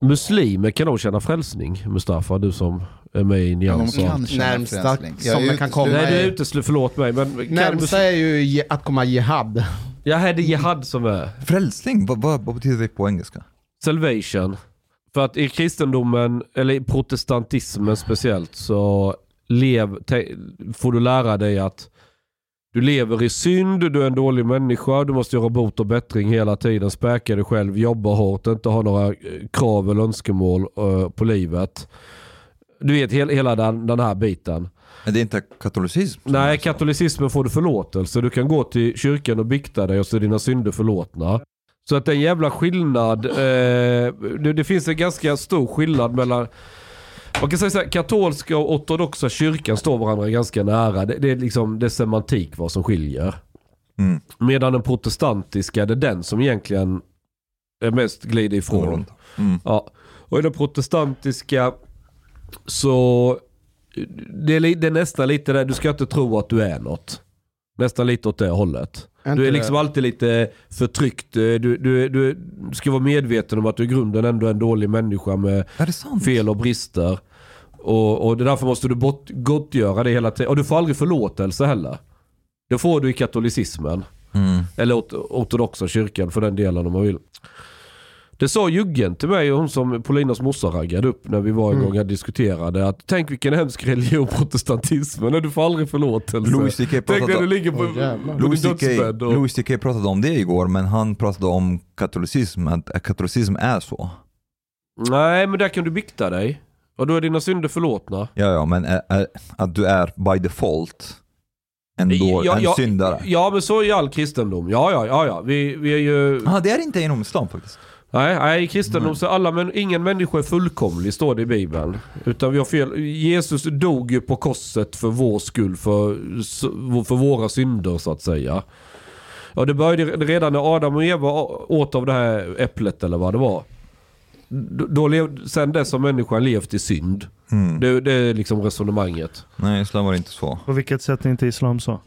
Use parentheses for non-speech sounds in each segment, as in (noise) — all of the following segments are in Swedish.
Muslimer kan nog känna frälsning, Mustafa, du som är med i känna Närmsta som det kan komma Nej, du är- är ute, förlåt mig. Men Närmsta är ju att komma jihad. Ja, här är det jihad som är. Frälsning, vad, vad, vad betyder det på engelska? Salvation. För att i kristendomen, eller i protestantismen speciellt, så lev, te, får du lära dig att du lever i synd, du är en dålig människa, du måste göra bot och bättring hela tiden, späka dig själv, jobba hårt, inte ha några eh, krav eller önskemål eh, på livet. Du vet hela, den, den här biten. Men det är inte katolicism? Nej, katolicismen får du förlåtelse. Du kan gå till kyrkan och bikta dig och så är dina synder förlåtna. Så att det är en jävla skillnad. Eh, det, det finns en ganska stor skillnad mellan man kan säga så här, katolska och ortodoxa kyrkan står varandra ganska nära. Det, det är liksom det är semantik vad som skiljer. Mm. Medan den protestantiska, det är den som egentligen är mest glider ifrån. Mm. Ja. Och i den protestantiska så det är, det är nästan lite där, du ska inte tro att du är något. Nästan lite åt det hållet. Du är liksom alltid lite förtryckt. Du, du, du ska vara medveten om att du i grunden ändå är en dålig människa med fel och brister. Och, och det därför måste du bort, gottgöra det hela tiden. Och du får aldrig förlåtelse heller. Det får du i katolicismen. Mm. Eller ort- ortodoxa kyrkan för den delen om man vill. Det sa Juggen till mig, hon som Paulinas morsa raggade upp när vi var en gång och diskuterade att tänk vilken hemsk religion protestantismen är. Du får aldrig förlåtelse. Louis CK Tänk pratade när du om- ligger på, din Louis dödsbädd. Och... Louis CK pratade om det igår, men han pratade om katolicism, att att katolicism är så. Nej men där kan du bikta dig. Och då är dina synder förlåtna. Ja, ja, men är, är, att du är by default ändå Ja, en ja, syndare. Ja men så är all kristendom. Ja ja ja ja. Vi, vi är ju... Ah, det är inte inom islam faktiskt. Nej, nej i kristendom så alla, men ingen människa är fullkomlig står det i bibeln. Utan vi har fel. Jesus dog ju på korset för vår skull, för, för våra synder så att säga. Ja det började redan när Adam och Eva åt av det här äpplet eller vad det var. Då, då lev, sen dess har människan levt i synd. Mm. Det, det är liksom resonemanget. Nej, islam var inte så. På vilket sätt är inte islam så?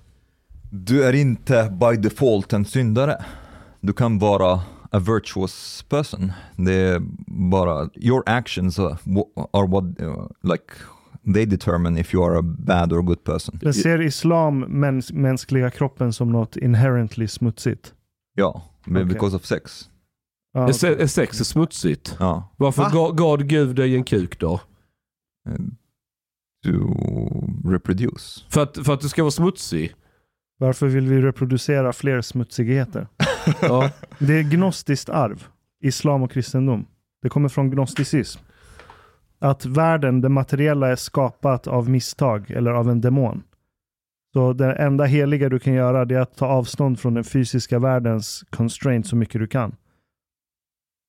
Du är inte by default en syndare. Du kan vara a virtuous person. Det är bara, your actions are, wha- are what, uh, like, they determine if you are a bad or good person. Men ser islam mäns mänskliga kroppen som något inherently smutsigt? Ja, men Okej. because of sex. Ja, Är, se- är sex är smutsigt? Ja. Varför Va? gav, gav Gud dig en kuk då? Eh, To reproduce. För att, för att du ska vara smutsig? Varför vill vi reproducera fler smutsigheter? (laughs) Ja. Det är gnostiskt arv, islam och kristendom. Det kommer från gnosticism. Att världen, det materiella, är skapat av misstag eller av en demon. Så det enda heliga du kan göra det är att ta avstånd från den fysiska världens constraint så mycket du kan.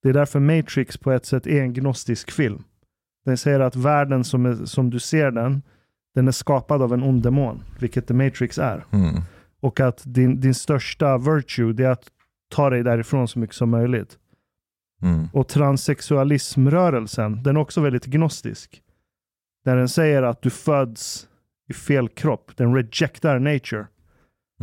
Det är därför Matrix på ett sätt är en gnostisk film. Den säger att världen som, är, som du ser den, den är skapad av en ond demon, vilket The Matrix är. Mm. Och att din, din största virtue det är att ta dig därifrån så mycket som möjligt. Mm. Och transsexualismrörelsen, den är också väldigt gnostisk. Där den säger att du föds i fel kropp. Den rejectar nature.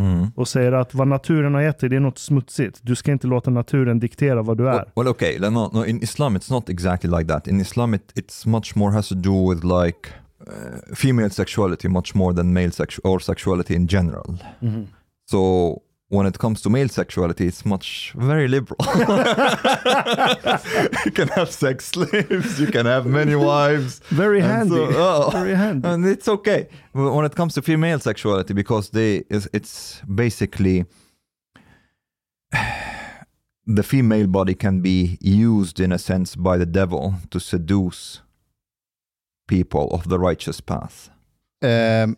Mm. Och säger att vad naturen har gett dig, det är något smutsigt. Du ska inte låta naturen diktera vad du är. Well, well, okay. No, no, in Islam, it's not exactly like that. In Islam, it, it's much more has to do with like uh, female sexuality much more than male sexu- or sexuality in general. Mhm. So when it comes to male sexuality, it's much very liberal. (laughs) you can have sex slaves, you can have many wives. Very handy. so- oh, Very handy. and it's okay But when it comes to female sexuality because they is it's basically (sighs) the female body can be used in a sense by the devil to seduce people of the righteous path. Ehm,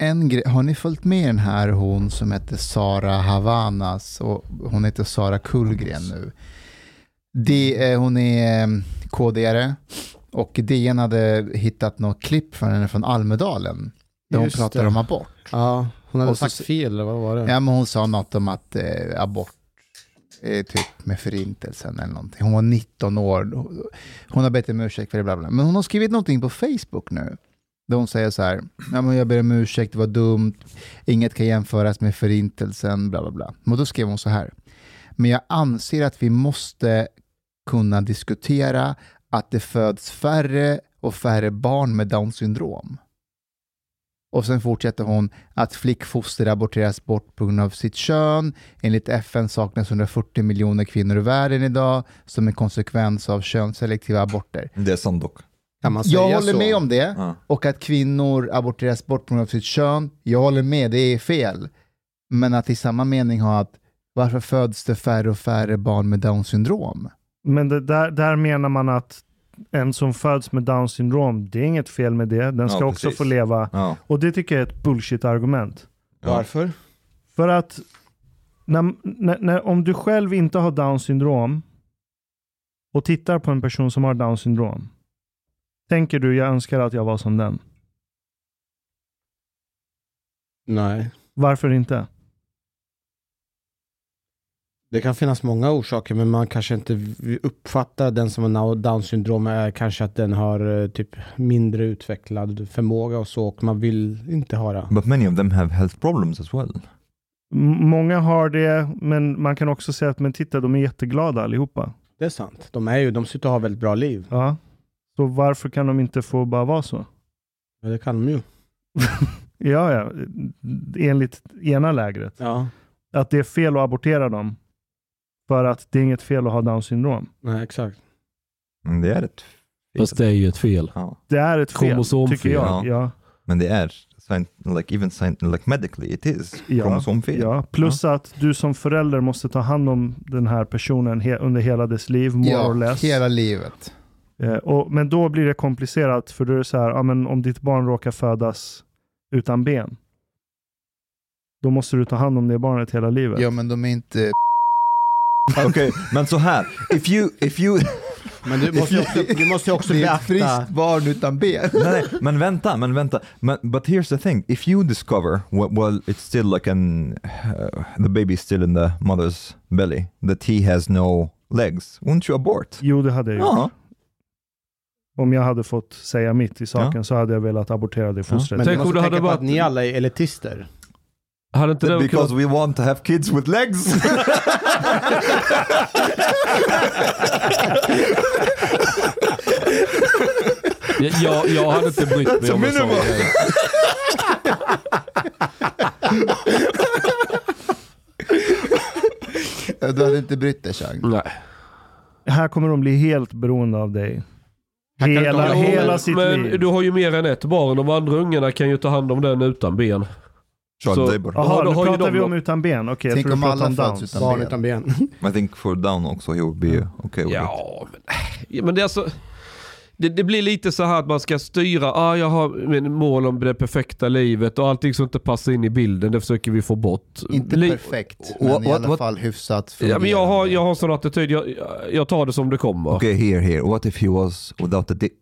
en grej, har ni följt med den här hon som heter Sara Havanas och hon heter Sara Kullgren nu. Det, eh, hon är eh, KD-are och DN hade hittat något klipp från henne från Almedalen där hon Just pratar det. om abort. Ja, hon hade Och så- sagt fel, eller vad var det? Ja, men hon sa något om att eh, abort är typ med förintelsen eller någonting. Hon var 19 år. Hon har bett om ursäkt för det, bla bla. Men hon har skrivit någonting på Facebook nu. Där hon säger så här, ja, men jag ber om ursäkt, det var dumt, inget kan jämföras med förintelsen, bla bla bla. Men då skrev hon så här, men jag anser att vi måste kunna diskutera att det föds färre och färre barn med Downs syndrom. Och sen fortsätter hon att flickfoster aborteras bort på grund av sitt kön. Enligt FN saknas 140 miljoner kvinnor i världen idag som en konsekvens av könsselektiva aborter. Det är sant dock. Kan man säga Jag håller så? med om det. Ja. Och att kvinnor aborteras bort på grund av sitt kön. Jag håller med, det är fel. Men att i samma mening ha att varför föds det färre och färre barn med Downs syndrom? Men det där, där menar man att en som föds med Downs syndrom, det är inget fel med det. Den ska Ja, också få leva. Ja. Och det tycker jag är ett bullshit-argument. Varför? För att när, när, när, om du själv inte har Downs syndrom och tittar på en person som har Downs syndrom. Tänker du, jag önskar att jag var som den. Nej. Varför inte? Det kan finnas många orsaker, men man kanske inte uppfattar den som har Downs syndrom är kanske att den har eh, typ mindre utvecklad förmåga och så, och man vill inte ha det. But many of them have health problems as well. Många har det, men man kan också säga att men titta, de är jätteglada allihopa. Det är sant. De, är ju, de sitter och har väldigt bra liv. Ja. Så varför kan de inte få bara vara så? Ja, det kan de ju. (laughs) Ja, ja. Enligt ena lägret. Ja. Att det är fel att abortera dem. För att det är inget fel att ha Downs syndrom. Nej, exakt. Men det är ett Fast det är ju ett fel. Ja. Det är ett fel, Kromosomfel. tycker jag. Ja. Ja. Men det är, like even like medically, it is Ja, kromosomfel. Ja. Plus att du som förälder måste ta hand om den här personen he- under hela dess liv, more ja, or less. hela livet. Eh, och, men då blir det komplicerat, för då är det så här, ja, men om ditt barn råkar födas utan ben, då måste du ta hand om det barnet hela livet. Ja, men de är inte... (laughs) Okej, men så här. If you, if you, Men du måste ju också, du måste också det är ett beakta... friskt barn utan ben. (laughs) nej, men vänta, men vänta. Men, but here's the thing. If you discover, well, well it's still like an, uh, the baby is still in the mother's belly, that he has no legs, won't you abort? Jo, det hade jag gjort. Ja. Om jag hade fått säga mitt i saken så hade jag velat abortera det fostret. Men Tänk du måste tänka hade på att ni alla är elitister. Hade inte Because kunnat... we want to have kids with legs. (laughs) jag, jag hade inte brytt mig om en sån grej. Du hade inte brytt dig, Chang. Nej. Här kommer de bli helt beroende av dig. Hela, hela men, sitt men liv. du har ju mer än ett barn. De andra ungarna kan ju ta hand om den utan ben. Child Jaha, då nu pratar vi då- om utan ben. Okej, jag Tänk tror om alla föds utan Barn ben. utan ben. I think for down also he would be okay with it. Ja, men, ja, men det är alltså... det, det blir lite så här att man ska styra, ah, jag har min mål om det perfekta livet och allting som inte passar in i bilden, det försöker vi få bort. Inte Li- perfekt, men What- i alla what- fall hyfsat Ja, men jag har, jag har sån attityd, jag, jag tar det som det kommer. Okay, here, here. What if he was without a dick?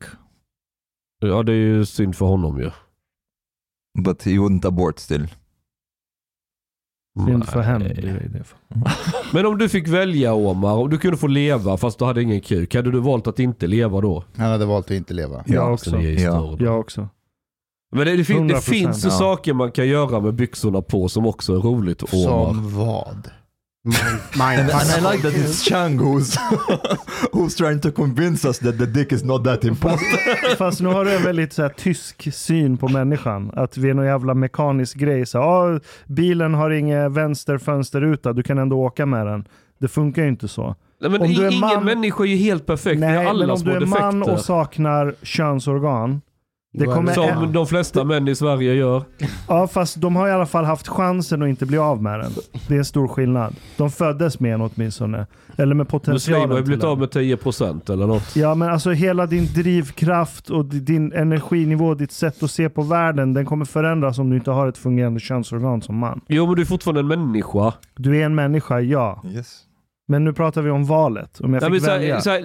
Ja det är ju synd för honom ju. But he wouldn't abort still. Synd för henne. Det det. (laughs) Men om du fick välja Omar, om du kunde få leva fast du hade ingen kuk, hade du valt att inte leva då? Han hade valt att inte leva. Jag också. Ja. Jag också. Men det, det, fin, det 100%, finns ju ja. saker man kan göra med byxorna på som också är roligt Omar. Som vad? Mind, And, mind, and I like that it's Chang who's, (laughs) who's trying to convince us that the dick is not that important. Fast nu har du en väldigt så här, tysk syn på människan. Att vi är någon jävla mekanisk grej. Så, ah, bilen har ingen vänster fönsterruta, du kan ändå åka med den. Det funkar ju inte så. Nej, men Om du är ingen man- människa är ju helt perfekt, vi har Nej, alla men om du är defekter. man och saknar könsorgan. Det kommer Som de flesta män i Sverige gör. Ja, fast de har i alla fall haft chansen att inte bli av med den. Det är en stor skillnad. De föddes med en åtminstone. Eller med potentialen Muslimer har ju blivit av med 10% eller något. Ja, men alltså hela din drivkraft och di- din energinivå, ditt sätt att se på världen, den kommer förändras om du inte har ett fungerande könsorgan som man. Jo men du är fortfarande en människa. Du är en människa, ja. Yes. Men nu pratar vi om valet. Om jag Ja, fick men så välja. här, så här,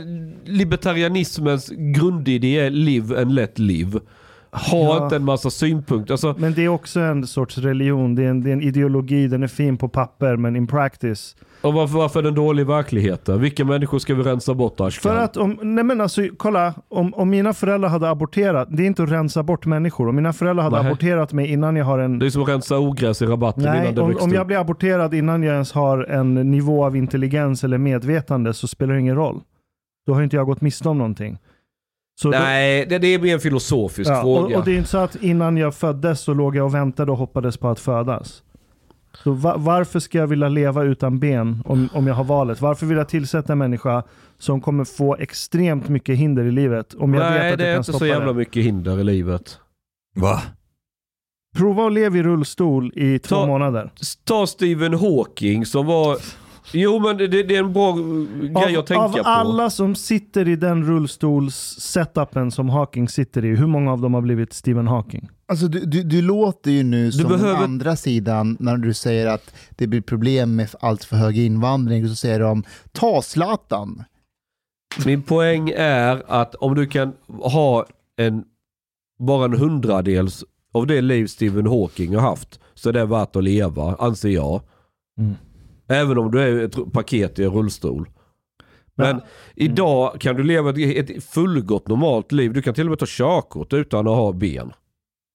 libertarianismens grundidé är live and let live. Ha Ja. inte en massa synpunkter. Alltså, Men det är också en sorts religion. Det är en, det är en ideologi. Den är fin på papper, men in practice. och varför, varför är den dålig i verkligheten? Vilka människor ska vi rensa bort Ashkan? För att om, nej men alltså kolla, om, om mina föräldrar hade aborterat, det är inte att rensa bort människor. Om mina föräldrar hade Nej. aborterat mig innan jag har en... Det är som att rensa ogräs i rabatten Nej, innan det om, om jag blir aborterad innan jag ens har en nivå av intelligens eller medvetande så spelar det ingen roll. Då har inte jag gått miste om någonting. Så då- Nej, det, det är mer en filosofisk Ja, och, fråga. och det är inte så att innan jag föddes så låg jag och väntade och hoppades på att födas. Så va- varför ska jag vilja leva utan ben om, om jag har valet? Varför vill jag tillsätta en människa som kommer få extremt mycket hinder i livet om jag vet Nej, att det jag är kan inte stoppa så jävla det? mycket hinder i livet. Va? Prova att leva i rullstol i två Ta- månader. Ta Stephen Hawking som var... Jo men det, det är en bra grej att tänka av på. alla som sitter i den rullstols-setupen som Hawking sitter i, hur många av dem har blivit Stephen Hawking? Alltså du, du, du låter ju nu som behöver- den andra sidan när du säger att det blir problem med allt för hög invandring. Så säger de ta Zlatan. Min poäng är att om du kan ha en bara en hundradels av det liv Stephen Hawking har haft så är det värt att leva, anser jag. Mm. Även om du är ett paket i en rullstol. Men idag kan du leva ett, ett fullgott normalt liv. Du kan till och med ta körkort utan att ha ben.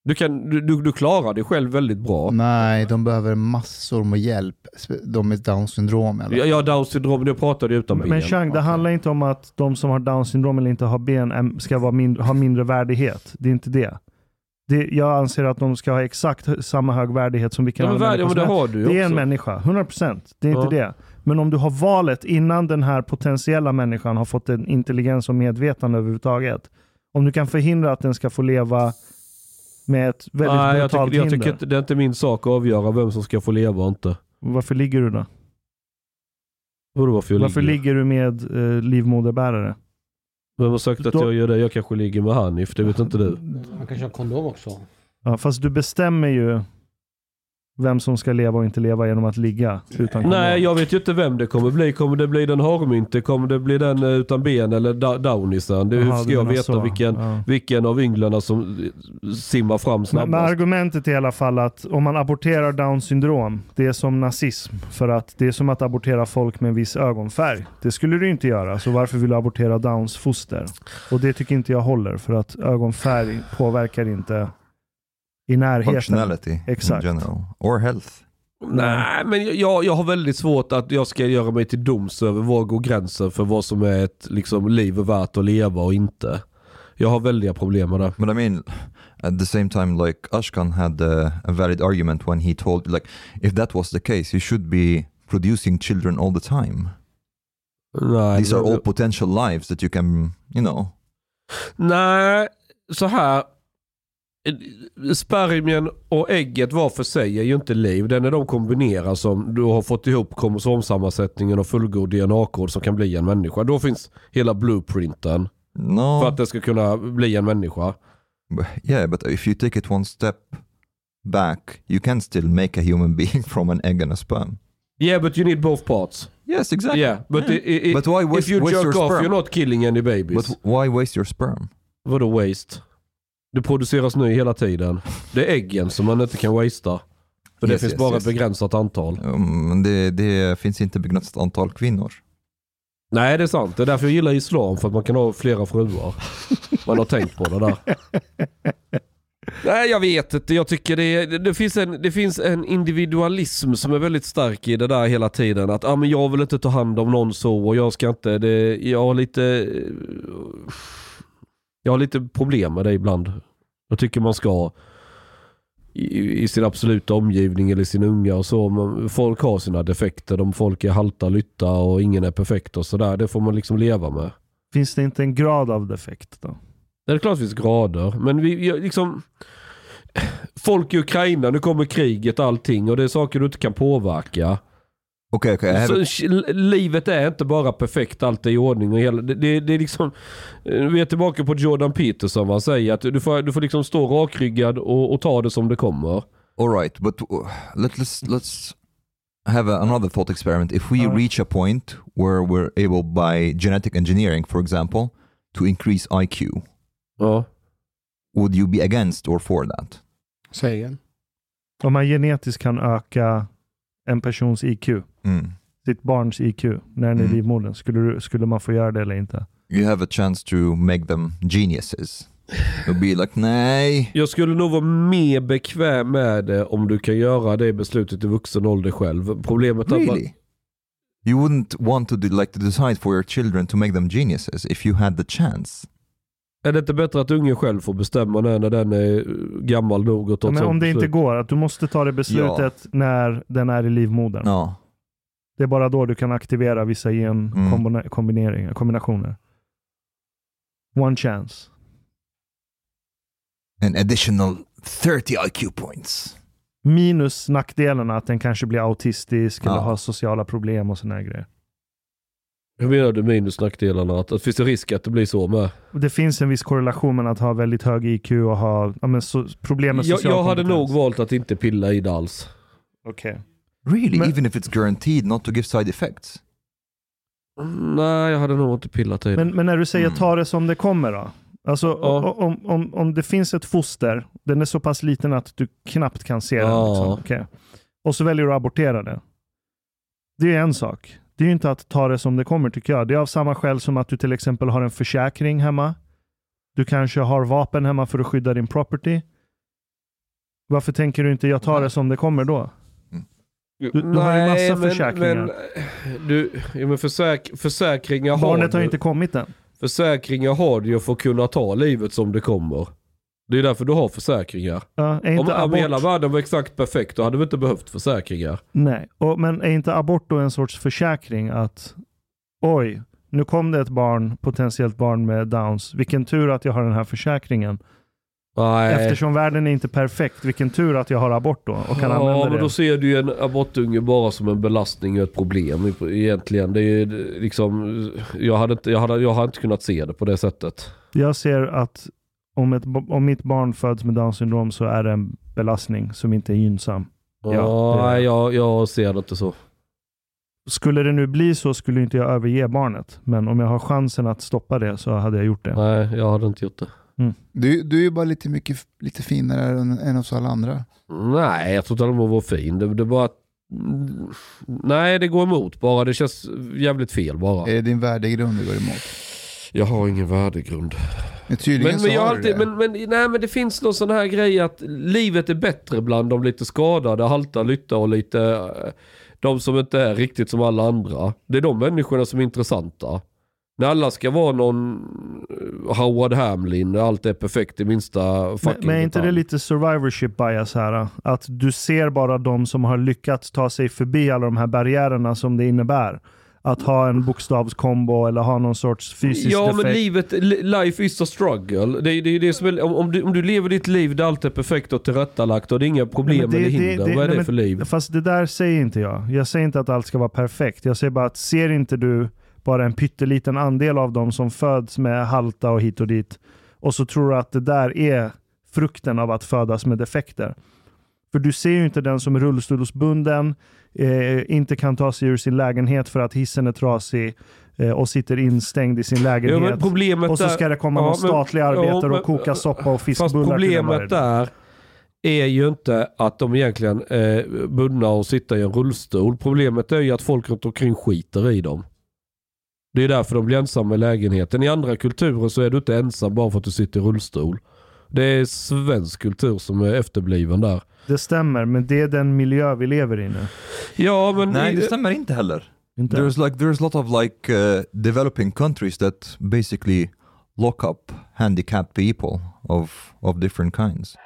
Du, kan, du, du, du klarar dig själv väldigt bra. Nej, de behöver massor med hjälp. De med down syndrom. Eller? Jag har down syndrom, jag pratade utan ben. Men Chang, det handlar inte om att de som har down syndrom eller inte har ben ska vara mindre, ha mindre värdighet. Det är inte det. Det. Jag anser att de ska ha exakt samma hög värdighet som vilken ja, annan människa det som du ju Det är en människa, 100%. Det är inte Ja. det. Men om du har valet innan den här potentiella människan har fått en intelligens och medvetande överhuvudtaget. Om du kan förhindra att den ska få leva med ett väldigt Nej, jag brutalt tycker, jag hinder. tycker inte, det är inte min sak att avgöra vem som ska få leva och inte. Varför ligger du då? Vadå varför jag Varför ligger? ligger du med eh, livmoderbärare? Vem har sagt att Då- jag gör det? Jag kanske ligger med Hanif, det vet inte du. Man kanske har kondom också. Ja, fast du bestämmer ju vem som ska leva och inte leva genom att ligga utan. Nej, jag vet ju inte vem det kommer bli. Kommer det bli den harmynte? Kommer det bli den eh, utan ben eller da- downisen? Det, hur ska jag veta så. vilken, Ja. vilken av ynglarna som eh, simmar fram Men, men snabbast? argumentet är i alla fall att om man aborterar down syndrom, det är som nazism. För att det är som att abortera folk med en viss ögonfärg. Det skulle du inte göra, så varför vill du abortera downs foster? Och det tycker inte jag håller, för att ögonfärg påverkar inte i närheten. Functionality Exakt. in general. Or health. Nej, men jag, jag har väldigt svårt att jag ska göra mig till doms över var går gränsen för vad som är ett liksom, liv värt att leva och inte. Jag har väldiga problem med det. But I mean, at the same time, like Ashkan had uh, a valid argument when he told, like, if that was the case, you should be producing children all the time. Nej, These are all potential lives that you can, you know. Nej, så här. Spermien och ägget var för sig är ju inte liv. Det är när de kombinerar som du har fått ihop kromosomsammansättningen och fullgod DNA-kod som kan bli en människa. Då finns hela blueprinten. No. För att det ska kunna bli en människa. Yeah, but if you take it one step back, you can still make a human (laughs) being from an egg and a sperm. Yeah but you need both parts. Yes, exactly. Yeah, but, i- i- But why if waste, you waste jerk off sperm? you're not killing any babies. But why waste your sperm? Vadå waste? Det produceras ny hela tiden. Det är äggen som man inte kan wastea. För det Yes, finns yes, bara yes. ett begränsat antal. Men det, det finns inte begränsat antal kvinnor. Nej det är sant. Det är därför jag gillar islam. För att man kan ha flera fruar. Man har tänkt på det där. Nej jag vet inte. Jag tycker det, det, det, finns en, det finns en individualism som är väldigt stark i det där hela tiden. Att ah, men jag vill inte ta hand om någon så och jag ska inte. Det, jag har lite... Jag har lite problem med det ibland. Jag tycker man ska i, i sin absoluta omgivning eller sin unga och så. Folk har sina defekter. De folk är halta lytta och ingen är perfekt och sådär. Det får man liksom leva med. Finns det inte en grad av defekt då? Det är klart det finns grader, men vi, liksom... Folk i Ukraina, nu kommer kriget och allting och det är saker du inte kan påverka. I have Så, livet är inte bara perfekt, allt är i ordning och hela... Det, det, det är liksom... eh, Vi är tillbaka på Jordan Peterson, vad han säger att du får, du får liksom stå rakryggad och, och ta det som det kommer. All right, but uh, let, let's let's have a, another thought experiment. If we reach a point where we're able, by genetic engineering, for example, to increase IQ, Ja. would you be against or for that? Säg igen. Om man genetiskt kan öka en persons IQ, Mm. sitt barns IQ, när den är i Mm. livmodern, skulle, skulle man få göra det eller inte? You have a chance to make them geniuses. They'll be like, nej. Jag skulle nog vara mer bekväm med det om du kan göra det beslutet i vuxen ålder själv. Problemet är att man, Really? You wouldn't want to do, like to decide for your children to make them geniuses if you had the chance. Är det inte bättre att ungen själv får bestämma det när den är gammal nog och ta Ja, ett men om det inte går, att du måste ta det beslutet när den är i livmodern. Ja. Det är bara då du kan aktivera vissa Mm. genkombineringar, kombinationer. One chance. An additional 30 IQ points. Minus nackdelarna att den kanske blir autistisk eller Ja. har sociala problem och här grejer. Hur menar du minus nackdelarna? Att, att finns det risk att det blir så med? Det finns en viss korrelation mellan att ha väldigt hög IQ och ha ja, men so problem med Jag, social jag hade nog valt att inte pilla i det alls. Okej. Really? Men- Even if it's guaranteed not to give side effects? Nej, jag hade nog inte pillat i det. Men, men när du säger Mm. ta det som det kommer då? Alltså Ja. om, om, om det finns ett foster, den är så pass liten att du knappt kan se den. Ja. Liksom. Okej. Och så väljer du att abortera det. Det är en sak. Det är ju inte att ta det som det kommer tycker jag. Det är av samma skäl som att du till exempel har en försäkring hemma. Du kanske har vapen hemma för att skydda din property. Varför tänker du inte jag tar det som det kommer då? Du- du har ju massa men, försäkringar. Men, du, ja, men försäk, försäkringar har Barnet har du. ju inte kommit än. Försäkringar har du ju för att kunna ta livet som det kommer. Det är därför du har försäkringar. Ja, är Om, inte om abort... hela världen var exakt perfekt då hade vi inte behövt försäkringar. Nej, och, men är inte abort då en sorts försäkring att oj, nu kom det ett barn, potentiellt barn med downs. Vilken tur att jag har den här försäkringen. Nej. Eftersom världen är inte perfekt, vilken tur att jag har abort då och kan ja, använda men det. då ser du ju en abortunge bara som en belastning och ett problem egentligen. Det är liksom, jag hade, inte, jag, hade, jag hade inte kunnat se det på det sättet. Jag ser att om, ett, om mitt barn föds med Downs syndrom så är det en belastning som inte är gynnsam. Ja, Ja, det- nej, jag, jag ser det inte så. Skulle det nu bli så skulle inte jag överge barnet. Men om jag har chansen att stoppa det så hade jag gjort det. Nej, jag hade inte gjort det. Du, du är ju bara lite, mycket, lite finare än, än oss alla andra. Nej, jag tror inte den var fin. Det, det bara... att- mm, Nej, det går emot bara. Det känns jävligt fel bara. Är det din värdegrund du går emot? Jag har ingen värdegrund. Men Men, jag alltid, det. men, men, nej, men det finns någon sån här grej att livet är bättre bland de lite skadade, halta, lytta och lite... eh, De som inte är riktigt som alla andra. Det är de människorna som är intressanta. När alla ska vara någon eh, Howard Hamlin, när allt är perfekt i minsta Men, fucking men är inte det lite survivorship bias här? Att du ser bara de som har lyckats ta sig förbi alla de här barriärerna som det innebär. Att ha en bokstavskombo eller ha någon sorts fysisk Ja men defekt. livet, li- life is a struggle. Det är det, är det som är, om, du, om du lever ditt liv där allt är perfekt och tillrättalagt och det är inga problem Nej, men eller hinder, vad är nej, det men- för liv? Fast det där säger inte jag. Jag säger inte att allt ska vara perfekt. Jag säger bara att ser inte du bara en pytteliten andel av dem som föds med halta och hit och dit. Och så tror du att det där är frukten av att födas med defekter. För du ser ju inte den som är rullstolsbunden, eh, inte kan ta sig ur sin lägenhet för att hissen är trasig eh, och sitter instängd i sin Ja, lägenhet. problemet och så ska det komma Ja, någon men- statlig ja, arbetare men- och koka soppa och Fast fiskbullar varje problemet där är ju inte att de egentligen är bundna och sitta i en rullstol. Problemet är ju att folk runt omkring skiter i dem. Det är därför de blir ensamma i lägenheten. I andra kulturer så är du inte ensam bara för att du sitter i rullstol. Det är svensk kultur som är efterbliven där. Det stämmer, men det är den miljö vi lever i nu. Ja, men... Nej, det stämmer inte heller. Inte? There's like there's a lot of like uh, developing countries that basically lock up handicapped people of of different kinds.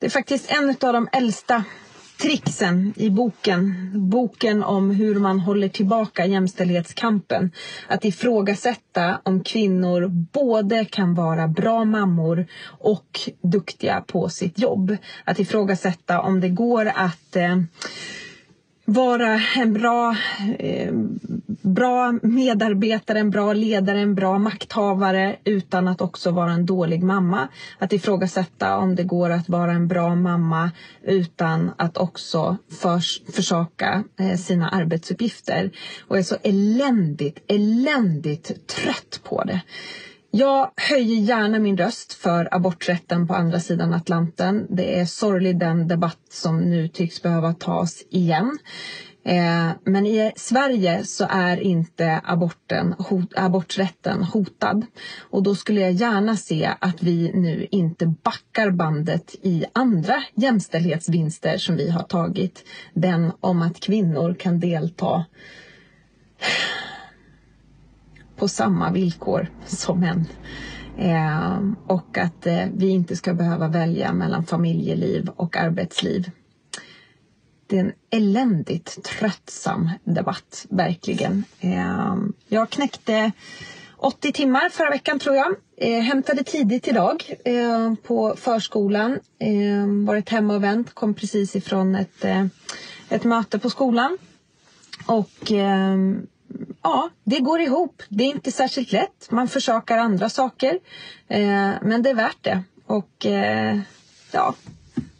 Det är faktiskt en av de äldsta tricksen i boken. Boken om hur man håller tillbaka jämställdhetskampen. Att ifrågasätta om kvinnor både kan vara bra mammor och duktiga på sitt jobb. Att ifrågasätta om det går att eh, vara en bra, eh, bra medarbetare, en bra ledare, en bra makthavare utan att också vara en dålig mamma. Att ifrågasätta om det går att vara en bra mamma utan att också förs, försaka eh, sina arbetsuppgifter. Och jag är så eländigt, eländigt trött på det. Jag höjer gärna min röst för aborträtten på andra sidan Atlanten. Det är sorglig den debatt som nu tycks behöva tas igen. Eh, men i Sverige så är inte aborten, hot, aborträtten hotad. Och då skulle jag gärna se att vi nu inte backar bandet i andra jämställdhetsvinster som vi har tagit. Den om att kvinnor kan delta på samma villkor som män. Eh, och att eh, vi inte ska behöva välja mellan familjeliv och arbetsliv. Det är en eländigt tröttsam debatt, verkligen. Eh, jag knäckte 80 timmar förra veckan tror jag. Eh, hämtade tidigt idag eh, på förskolan. Eh, varit hemma och vänt, kom precis ifrån ett, eh, ett möte på skolan. Och ehm, ja, det går ihop. Det är inte särskilt lätt. Man försakar andra saker. Eh, men det är värt det. Och eh, ja,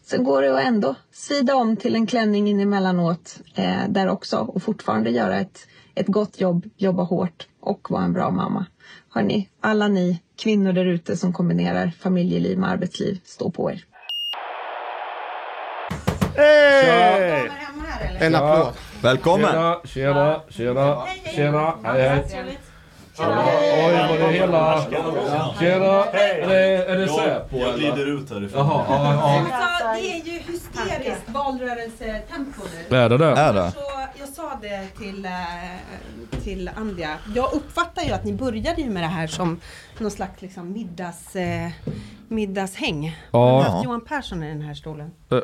sen går det att ändå svida om till en klänning in emellanåt eh, där också och fortfarande göra ett, ett gott jobb, jobba hårt och vara en bra mamma. Hörni, alla ni kvinnor där ute som kombinerar familjeliv med arbetsliv, stå på er. Hey! En applåd. Välkommen! Tjena, tjena, tjena, tjena, hej hej. Oj, var det hela... Tjena, är det, är det Säpo Jag eller? glider ut härifrån. Jaha, ja, ja. Alltså, det är ju hysteriskt valrörelsetempo nu. Är det det? Är det? Så jag sa det till, eh, till Andja. Jag uppfattar ju att ni började ju med det här som någon slags liksom middags, eh, middagshäng. Ja. Har haft Johan Persson i den här stolen. Eh.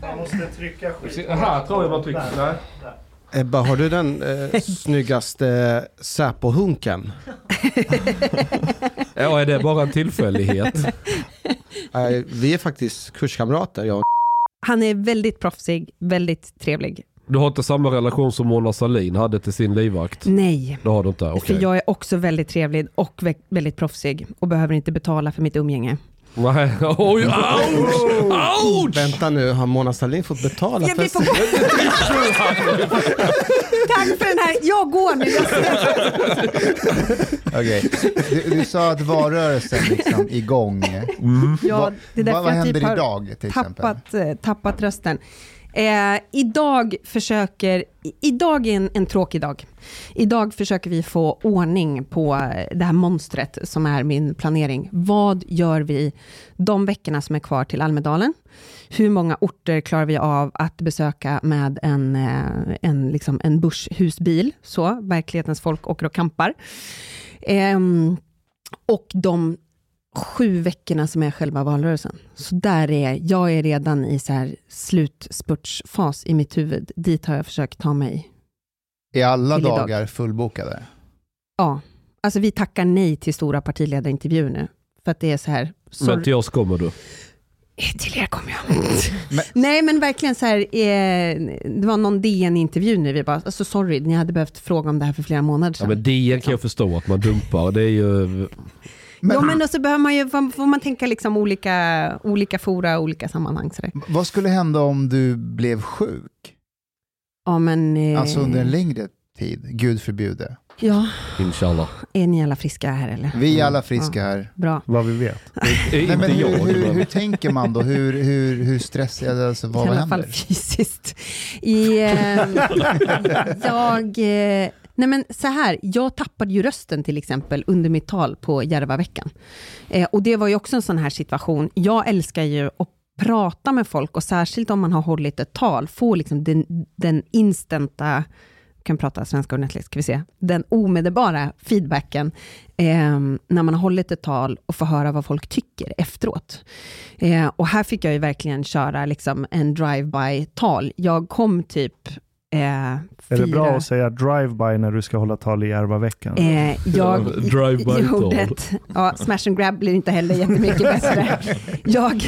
Man måste trycka skit. Här tror jag man trycker. Nej. Ebba, har du den eh, (laughs) snyggaste Säpo-hunken? (laughs) Ja, är det bara en tillfällighet? (laughs) Eh, vi är faktiskt kurskamrater, jag och Han är väldigt proffsig, väldigt trevlig. Du har inte samma relation som Mona Sahlin hade till sin livvakt? Nej. Det har du inte? Okej. För jag är också väldigt trevlig och vä- väldigt proffsig och behöver inte betala för mitt umgänge. Nej, oj, (laughs) ouch! Ouch! Vänta nu, har Mona Sahlin fått betala Ja, för vi får gå. (laughs) Tack för den här, jag går nu. Jag. Okej. Du, du sa att valrörelsen liksom igång. Ja, Vad- det är därför vad vad jag händer typ har idag till exempel? tappat, eh, tappat rösten. Eh, idag försöker, idag är en, en tråkig dag. Idag försöker vi få ordning på eh, det här monstret som är min planering. Vad gör vi de veckorna som är kvar till Almedalen? Hur många orter klarar vi av att besöka med en, eh, en, liksom en Bush-husbil? Så, verklighetens folk åker och kampar. Eh, och de sju veckorna som är själva valrörelsen. Så där är jag är redan i så här slutspurtsfas i mitt huvud. Dit har jag försökt ta mig. Är alla idag. dagar fullbokade? Ja, alltså vi tackar nej till stora partiledarintervjuer nu. För att det är så här. Men till oss kommer du. Eh, Till er kommer jag. (laughs) Nej, men verkligen så här, eh, det var någon DN-intervju nu, vi bara, alltså sorry, ni hade behövt fråga om det här för flera månader Ja, sedan. men DN kan jag förstå att man dumpar. Det är ju... ja, men då så behöver man ju, får man tänka liksom olika, olika fora, olika sammanhang. Så där. Vad skulle hända om du blev sjuk? Ja, men... Eh, Alltså under en längre tid, gud förbjude. Ja, Inshallah. är ni alla friska här eller? Vi är alla friska här. Bra. Vad vi vet. (laughs) Nej, men hur, hur, hur tänker man då? Hur, hur, hur stressad, alltså, vad I alla händer? fall fysiskt. I, eh, (laughs) jag, eh, nej men så här, jag tappade ju rösten till exempel under mitt tal på Järvaveckan. Eh, och det var ju också en sån här situation. Jag älskar ju att prata med folk och särskilt om man har hållit ett tal, få liksom den, den instanta kan prata svenska ordentligt, ska vi se, den omedelbara feedbacken eh, när man har hållit ett tal och får höra vad folk tycker efteråt. Eh, och här fick jag ju verkligen köra liksom en drive-by-tal. Jag kom typ eh, Är det bra att säga drive-by när du ska hålla tal i Järvaveckan? Eh, jag (laughs) Drive-by gjorde tal. ett, ja, smash and grab blir inte heller jättemycket bättre. (laughs) Jag,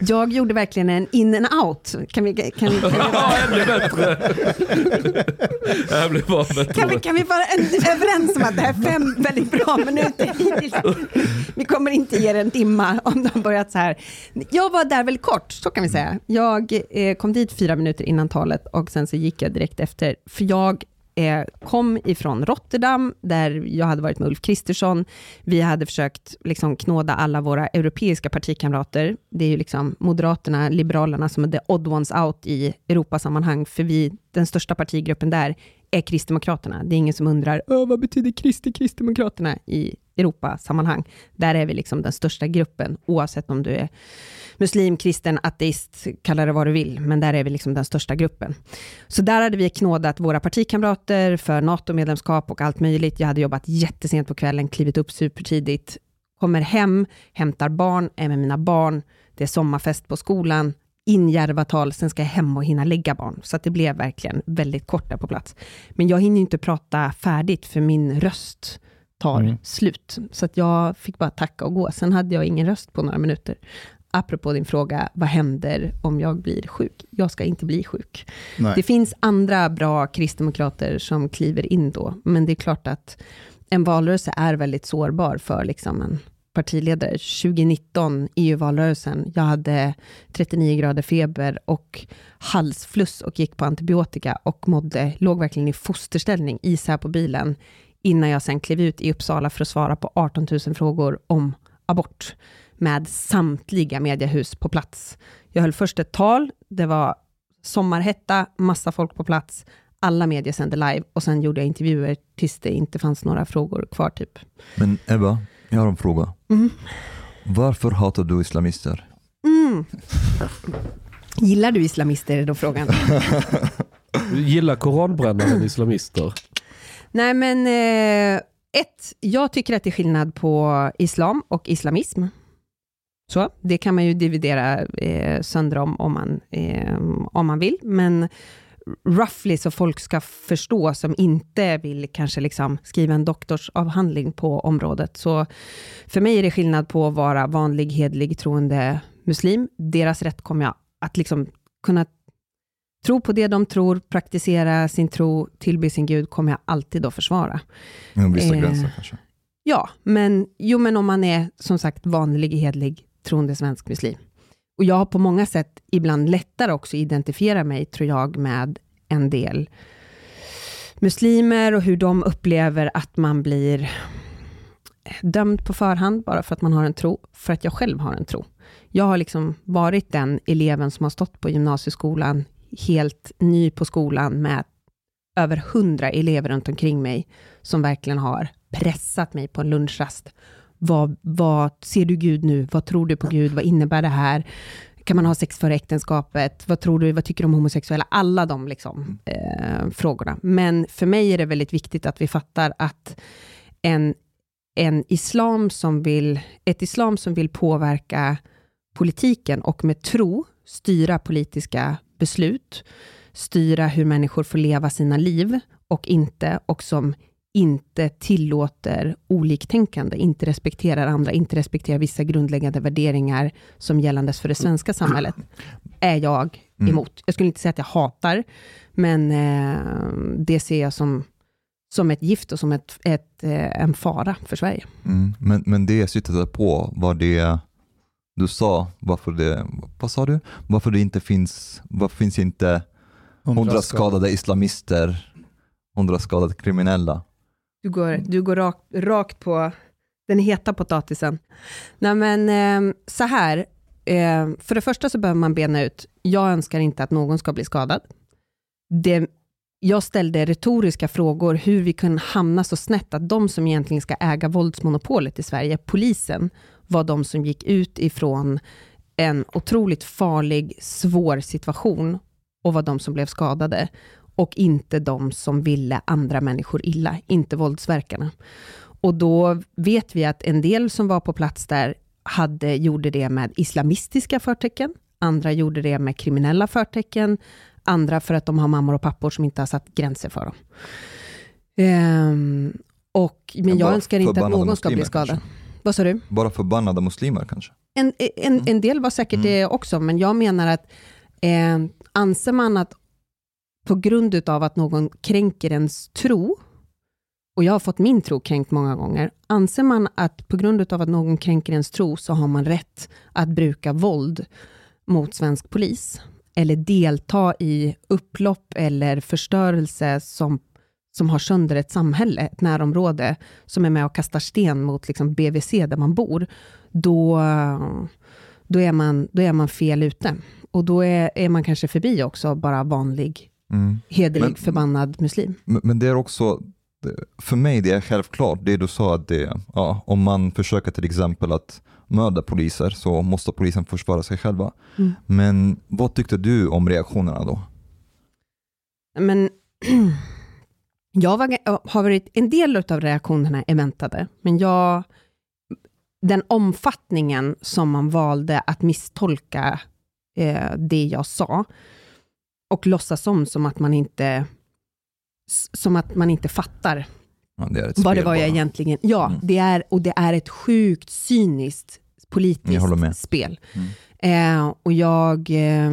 jag gjorde verkligen en in and out. Kan vi, kan, kan vi, (laughs) Ja, ännu bättre. Det här blir bara bättre. kan vi, kan vi vara en, överens om att det här är fem väldigt bra minuter hittills? Vi kommer inte ge det en timma om de börjat så här. Jag var där väldigt kort, så kan vi säga. Jag eh, kom dit fyra minuter innan talet och sen så gick jag direkt efter. För jag eh, kom ifrån Rotterdam, där jag hade varit med Ulf Kristersson. Vi hade försökt liksom knåda alla våra europeiska partikamrater. Det är ju liksom Moderaterna, Liberalerna som är the odd ones out i Europasammanhang, för vi, den största partigruppen där är Kristdemokraterna. Det är ingen som undrar, vad betyder Kristi Kristdemokraterna i Europasammanhang? Där är vi liksom den största gruppen, oavsett om du är muslim, kristen, ateist, kalla det vad du vill, men där är vi liksom den största gruppen. Så där hade vi knådat våra partikamrater för NATO-medlemskap och allt möjligt. Jag hade jobbat jättesent på kvällen, klivit upp supertidigt, kommer hem, hämtar barn, är med mina barn, det är sommarfest på skolan, in Järvatal, sen ska jag hem och hinna lägga barn. Så att det blev verkligen väldigt kort där på plats. Men jag hinner inte prata färdigt, för min röst tar Mm. slut. Så att jag fick bara tacka och gå. Sen hade jag ingen röst på några minuter. Apropå din fråga, vad händer om jag blir sjuk? Jag ska inte bli sjuk. Nej. Det finns andra bra kristdemokrater som kliver in då, men det är klart att en valrörelse är väldigt sårbar för liksom en partiledare. 2019, EU-valrörelsen, jag hade 39 grader feber och halsfluss och gick på antibiotika och mådde, låg verkligen i fosterställning, isär på bilen, innan jag sen klev ut i Uppsala för att svara på 18 000 frågor om abort, med samtliga mediehus på plats. Jag höll först ett tal, det var sommarhetta, massa folk på plats, alla medier sände live och sen gjorde jag intervjuer tills det inte fanns några frågor kvar typ. Men Ebba, jag har en fråga. Mm. Varför hatar du islamister? Mm. Gillar du islamister är då frågan. (laughs) Gillar koranbrännaren islamister? Nej men, eh, ett, jag tycker att det är skillnad på islam och islamism. Så, det kan man ju dividera eh, sönder om, om man, eh, om man vill, men roughly så folk ska förstå, som inte vill kanske liksom skriva en doktorsavhandling på området. Så för mig är det skillnad på att vara vanlig, hedlig, troende muslim. Deras rätt kommer jag att liksom kunna tro på det de tror, praktisera sin tro, tillbe sin Gud, kommer jag alltid att försvara. Inom vissa Eh, gränser kanske. Ja, men, jo, men om man är som sagt vanlig, hedlig, troende svensk muslim. Och jag har på många sätt ibland lättare också identifiera mig, tror jag, med en del muslimer och hur de upplever att man blir dömd på förhand bara för att man har en tro, för att jag själv har en tro. Jag har liksom varit den eleven som har stått på gymnasieskolan, helt ny på skolan med över hundra elever runt omkring mig, som verkligen har pressat mig på en lunchrast. Vad, vad ser du Gud nu? Vad tror du på Gud? Vad innebär det här? Kan man ha sex före äktenskapet? Vad tror du? Vad tycker du om homosexuella? Alla de liksom, eh, frågorna. Men för mig är det väldigt viktigt att vi fattar att en, en islam som vill, ett islam som vill påverka politiken och med tro styra politiska beslut, styra hur människor får leva sina liv och inte, och som inte tillåter oliktänkande, inte respekterar andra, inte respekterar vissa grundläggande värderingar som gällandes för det svenska samhället, är jag Mm. emot. Jag skulle inte säga att jag hatar, men eh, det ser jag som, som ett gift och som ett, ett, eh, en fara för Sverige. Mm. Men, men det jag syftade på var det du sa, varför det, vad sa du? Varför det inte finns, varför finns inte hundra skadade islamister, hundra skadade kriminella? Du går, du går rakt, rakt på den heta potatisen. Nej men eh, så här, eh, för det första så behöver man bena ut, jag önskar inte att någon ska bli skadad. Det, jag ställde retoriska frågor hur vi kan hamna så snett att de som egentligen ska äga våldsmonopolet i Sverige, polisen, var de som gick ut ifrån en otroligt farlig, svår situation och var de som blev skadade och inte de som ville andra människor illa, inte våldsverkarna. Och då vet vi att en del som var på plats där hade, gjorde det med islamistiska förtecken, andra gjorde det med kriminella förtecken, andra för att de har mammor och pappor som inte har satt gränser för dem. Ehm, och, men jag bara önskar inte att någon ska bli skadad. kanske? Vad sa du? Bara förbannade muslimer kanske? En, en, en del var säkert det också, men jag menar att eh, anser man att på grund av att någon kränker ens tro, och jag har fått min tro kränkt många gånger, anser man att på grund av att någon kränker ens tro så har man rätt att bruka våld mot svensk polis, eller delta i upplopp eller förstörelse som, som har sönder ett samhälle, ett närområde, som är med och kastar sten mot liksom BVC där man bor, då, då, är, man, då är man fel ute. Och då är, är man kanske förbi också bara vanlig, Mm. hederlig, Men- förbannad muslim. Men, men det är också, för mig det är självklart, det du sa att det, ja, om man försöker till exempel att mörda poliser så måste polisen försvara sig själva. Mm. Men vad tyckte du om reaktionerna då? Men (clears throat) jag var, har varit, en del av reaktionerna är väntade, men jag, den omfattningen som man valde att misstolka eh, det jag sa och låtsas som, som att man inte som att man inte fattar Ja, det vad det var jag bara. egentligen... Ja, Mm. det är, och det är ett sjukt cyniskt politiskt spel. Mm. Eh, och jag... Eh,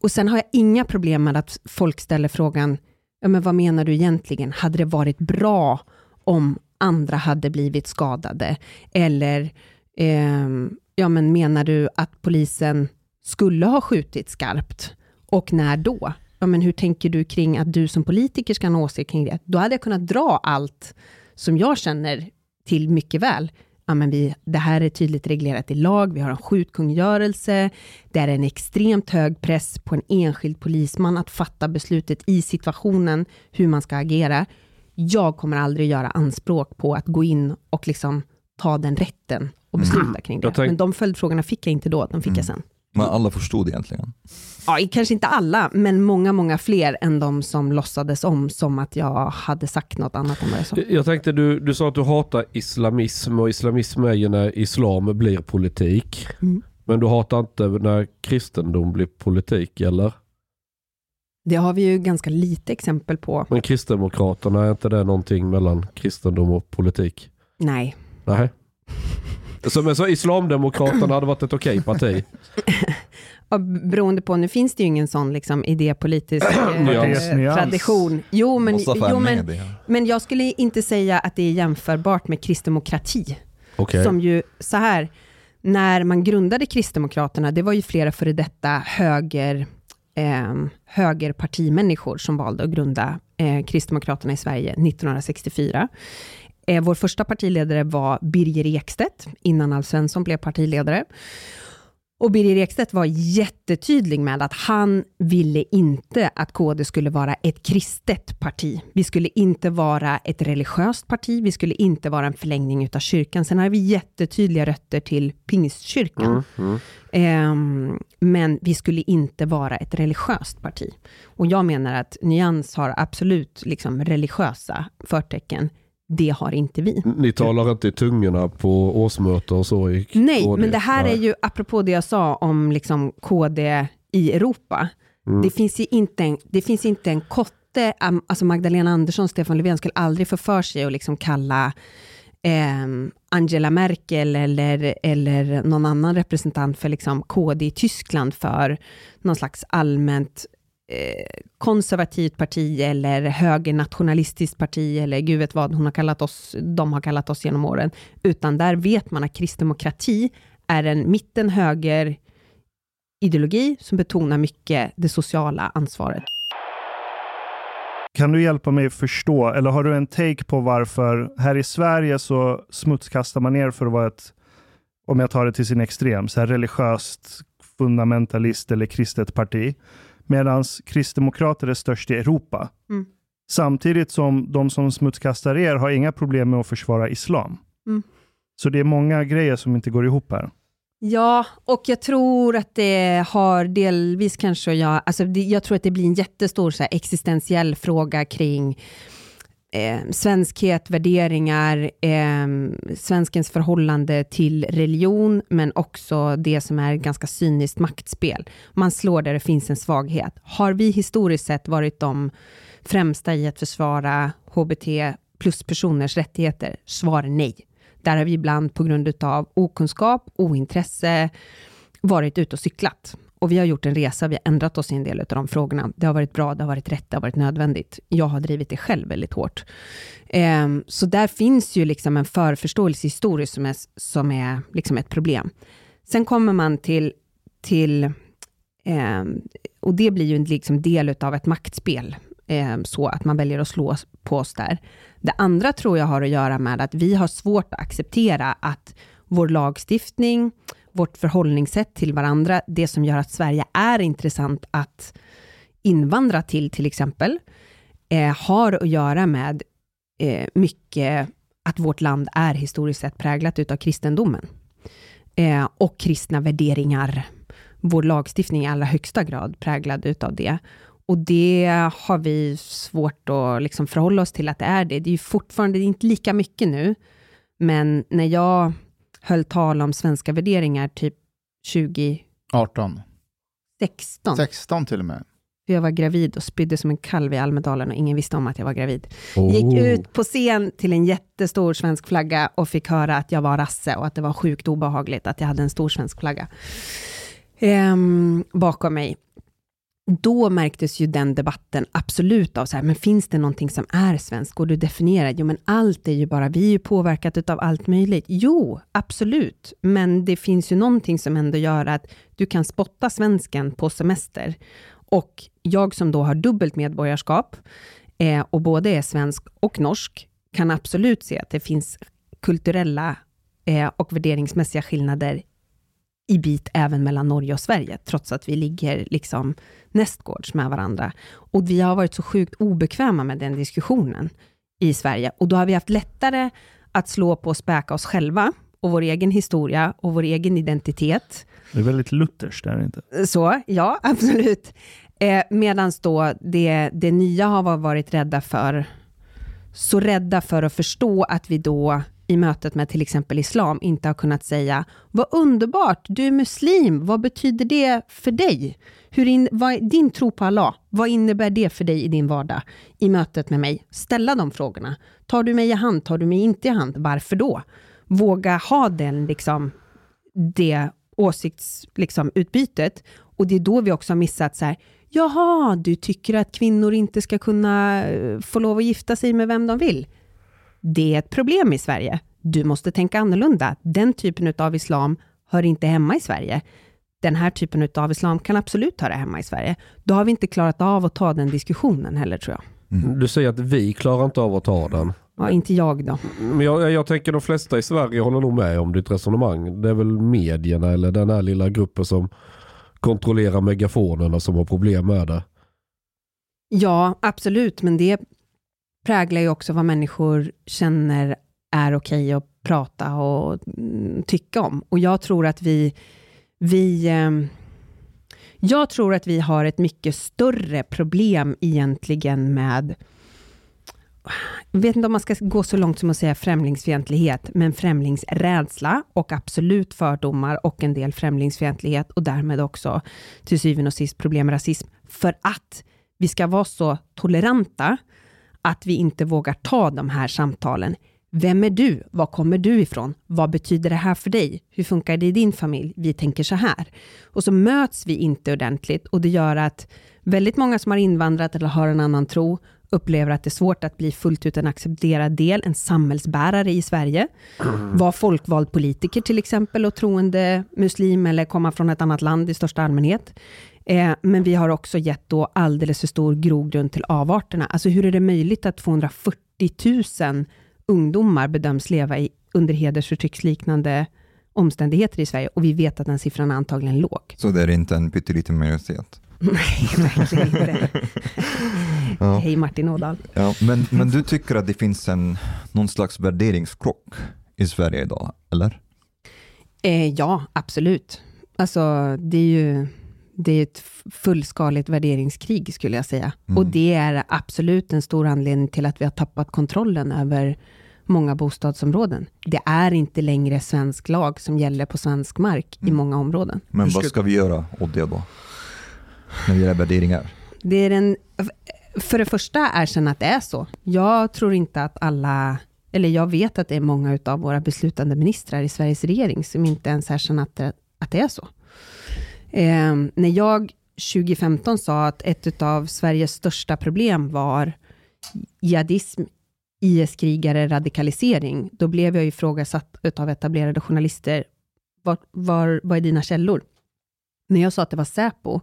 och sen har jag inga problem med att folk ställer frågan, ja men vad menar du egentligen? Hade det varit bra om andra hade blivit skadade? Eller, eh, ja men menar du att polisen skulle ha skjutit skarpt? Och när då? Ja men hur tänker du kring att du som politiker ska ha en åsikt kring det? Då hade jag kunnat dra allt som jag känner till mycket väl. Ja, men vi, det här är tydligt reglerat i lag, vi har en skjutkungörelse, det är en extremt hög press på en enskild polisman att fatta beslutet i situationen, hur man ska agera. Jag kommer aldrig göra anspråk på att gå in och liksom ta den rätten och besluta kring det. Men de följdfrågorna fick jag inte då, de fick jag sen. Men alla förstod egentligen. Ja, kanske inte alla, men många, många fler än de som låtsades om som att jag hade sagt något annat än vad jag sa. Jag tänkte, du, du sa att du hatar islamism och islamism är ju när islam blir politik. Mm. Men du hatar inte när kristendom blir politik, eller? Det har vi ju ganska lite exempel på. Men Kristdemokraterna, är inte det någonting mellan kristendom och politik? Nej. Nej. (laughs) Så, men så Islamdemokraterna hade varit ett okej parti? (laughs) Ja, beroende på, nu finns det ju ingen sån liksom, idépolitisk (clears throat) eh, tradition. Jo, men, jo, men, men jag skulle inte säga att det är jämförbart med kristdemokrati. Okej. Som ju, så här, när man grundade Kristdemokraterna, det var ju flera före detta höger, eh, högerpartimänniskor som valde att grunda eh, Kristdemokraterna i Sverige 1964. Eh, vår första partiledare var Birger Ekstedt, innan Alf Svensson blev partiledare. Och Birger Ekstedt var jättetydlig med att han ville inte att KD skulle vara ett kristet parti. Vi skulle inte vara ett religiöst parti, vi skulle inte vara en förlängning utav kyrkan. Sen har vi jättetydliga rötter till pingstkyrkan. Mm, mm. Ehm, men vi skulle inte vara ett religiöst parti. Och jag menar att Nyans har absolut liksom religiösa förtecken. Det har inte vi. Ni talar inte i tungorna på årsmöten och så i Nej, KD? men det här Nej. är ju apropå det jag sa om liksom KD i Europa. Mm. Det, finns ju inte en, det finns inte en kotte alltså Magdalena Andersson, Stefan Löfven skulle aldrig få för sig att liksom kalla eh, Angela Merkel eller, eller någon annan representant för liksom KD i Tyskland för någon slags allmänt Eh, konservativt parti eller högernationalistiskt parti eller gud vet vad hon har kallat oss, de har kallat oss genom åren. Utan där vet man att kristdemokrati är en mitten-höger ideologi som betonar mycket det sociala ansvaret. Kan du hjälpa mig förstå, eller har du en take på varför här i Sverige så smutskastar man ner för att vara ett, om jag tar det till sin extrem, så här religiöst fundamentalist eller kristet parti, medan kristdemokrater är störst i Europa. Mm. Samtidigt som de som smutskastar er har inga problem med att försvara islam. Mm. Så det är många grejer som inte går ihop här. Ja, och jag tror att det har delvis kanske att göra, alltså jag tror att det blir en jättestor så här, existentiell fråga kring eh, svenskhet, värderingar, eh, svenskens förhållande till religion, men också det som är ganska cyniskt maktspel. Man slår där det finns en svaghet. Har vi historiskt sett varit de främsta i att försvara HBT plus personers rättigheter? Svar nej. Där har vi ibland på grund av okunskap, ointresse, varit ute och cyklat. Och vi har gjort en resa, vi har ändrat oss i en del av de frågorna. Det har varit bra, det har varit rätt, det har varit nödvändigt. Jag har drivit det själv väldigt hårt. Ehm, så där finns ju liksom en förförståelse historiskt som är, som är liksom ett problem. Sen kommer man till, till ehm, och det blir ju en liksom del av ett maktspel, ehm, så att man väljer att slå på oss där. Det andra tror jag har att göra med att vi har svårt att acceptera att vår lagstiftning, vårt förhållningssätt till varandra, det som gör att Sverige är intressant att invandra till, till exempel, eh, har att göra med eh, mycket att vårt land är historiskt sett präglat utav kristendomen. Eh, och kristna värderingar. Vår lagstiftning är i allra högsta grad präglad utav det. Och det har vi svårt att liksom förhålla oss till att det är det. Det är ju fortfarande det är inte lika mycket nu, men när jag höll tal om svenska värderingar typ 20... 18. 16. 16 till och med. Jag var gravid och spydde som en kalv i Almedalen och ingen visste om att jag var gravid. Oh. Gick ut på scen till en jättestor svensk flagga och fick höra att jag var rasse och att det var sjukt obehagligt att jag hade en stor svensk flagga ehm, bakom mig då märktes ju den debatten absolut av så här, men finns det någonting som är svenskt? Går du definiera? Jo, men allt är ju bara, vi är ju påverkat av allt möjligt. Jo, absolut, men det finns ju någonting som ändå gör att du kan spotta svensken på semester. Och jag som då har dubbelt medborgarskap eh, och både är svensk och norsk, kan absolut se att det finns kulturella eh, och värderingsmässiga skillnader i bit även mellan Norge och Sverige, trots att vi ligger liksom nästgårds med varandra. Och vi har varit så sjukt obekväma med den diskussionen i Sverige. Och då har vi haft lättare att slå på och späka oss själva och vår egen historia och vår egen identitet. Det är väldigt lutherskt, är det inte? Så, ja, (laughs) absolut. Eh, Medan då det, det nya har varit rädda för, så rädda för att förstå att vi då i mötet med till exempel islam inte har kunnat säga vad underbart, du är muslim, vad betyder det för dig? Hur in, vad, din tro på Allah, vad innebär det för dig i din vardag i mötet med mig? Ställa de frågorna. Tar du mig i hand, tar du mig inte i hand, varför då? Våga ha den, liksom, det åsiktsutbytet. Liksom, och det är då vi också har missat så här, jaha, du tycker att kvinnor inte ska kunna eh, få lov att gifta sig med vem de vill? Det är ett problem i Sverige. Du måste tänka annorlunda. Den typen av islam hör inte hemma i Sverige. Den här typen av islam kan absolut höra hemma i Sverige. Då har vi inte klarat av att ta den diskussionen heller tror jag. Mm. Du säger att vi klarar inte av att ta den. Ja, inte jag då. Men jag, jag tänker de flesta i Sverige håller nog med om ditt resonemang. Det är väl medierna eller den här lilla gruppen som kontrollerar megafonerna som har problem med det. Ja, absolut, men det präglar ju också vad människor känner är okej okay att prata och mm, tycka om. Och jag tror att vi, vi ehm, jag tror att vi har ett mycket större problem egentligen med jag vet inte om man ska gå så långt som att säga främlingsfientlighet, men främlingsrädsla och absolut fördomar och en del främlingsfientlighet och därmed också till syvende och sist problem med rasism. För att vi ska vara så toleranta att vi inte vågar ta de här samtalen. Vem är du? Var kommer du ifrån? Vad betyder det här för dig? Hur funkar det i din familj? Vi tänker så här. Och så möts vi inte ordentligt och det gör att väldigt många som har invandrat eller har en annan tro upplever att det är svårt att bli fullt ut en accepterad del, en samhällsbärare i Sverige. Vara folkvald politiker till exempel och troende muslim eller komma från ett annat land i största allmänhet. Eh, men vi har också gett då alldeles för stor grogrund till avarterna. Alltså hur är det möjligt att 240 000 ungdomar bedöms leva i, under hedersförtrycksliknande omständigheter i Sverige och vi vet att den siffran är antagligen låg. Så det är inte en pytteliten majoritet? (laughs) Nej, verkligen inte. (laughs) Ja. Hej Martin Ådahl. Ja, men, men du tycker att det finns en, någon slags värderingskrock i Sverige idag, eller? Eh, ja, absolut. Alltså, det är ju det är ett fullskaligt värderingskrig, skulle jag säga. Mm. Och det är absolut en stor anledning till att vi har tappat kontrollen över många bostadsområden. Det är inte längre svensk lag som gäller på svensk mark i många områden. Men vad ska vi göra åt det då? När det gäller värderingar? Det är den, för det första, erkänna att det är så. Jag tror inte att alla, eller jag vet att det är många av våra beslutande ministrar i Sveriges regering som inte ens erkänner att det, att det är så. Eh, när jag 2015 sa att ett av Sveriges största problem var jihadism, IS-krigare, radikalisering, då blev jag ifrågasatt av etablerade journalister. Var, var, vad är dina källor? När jag sa att det var Säpo,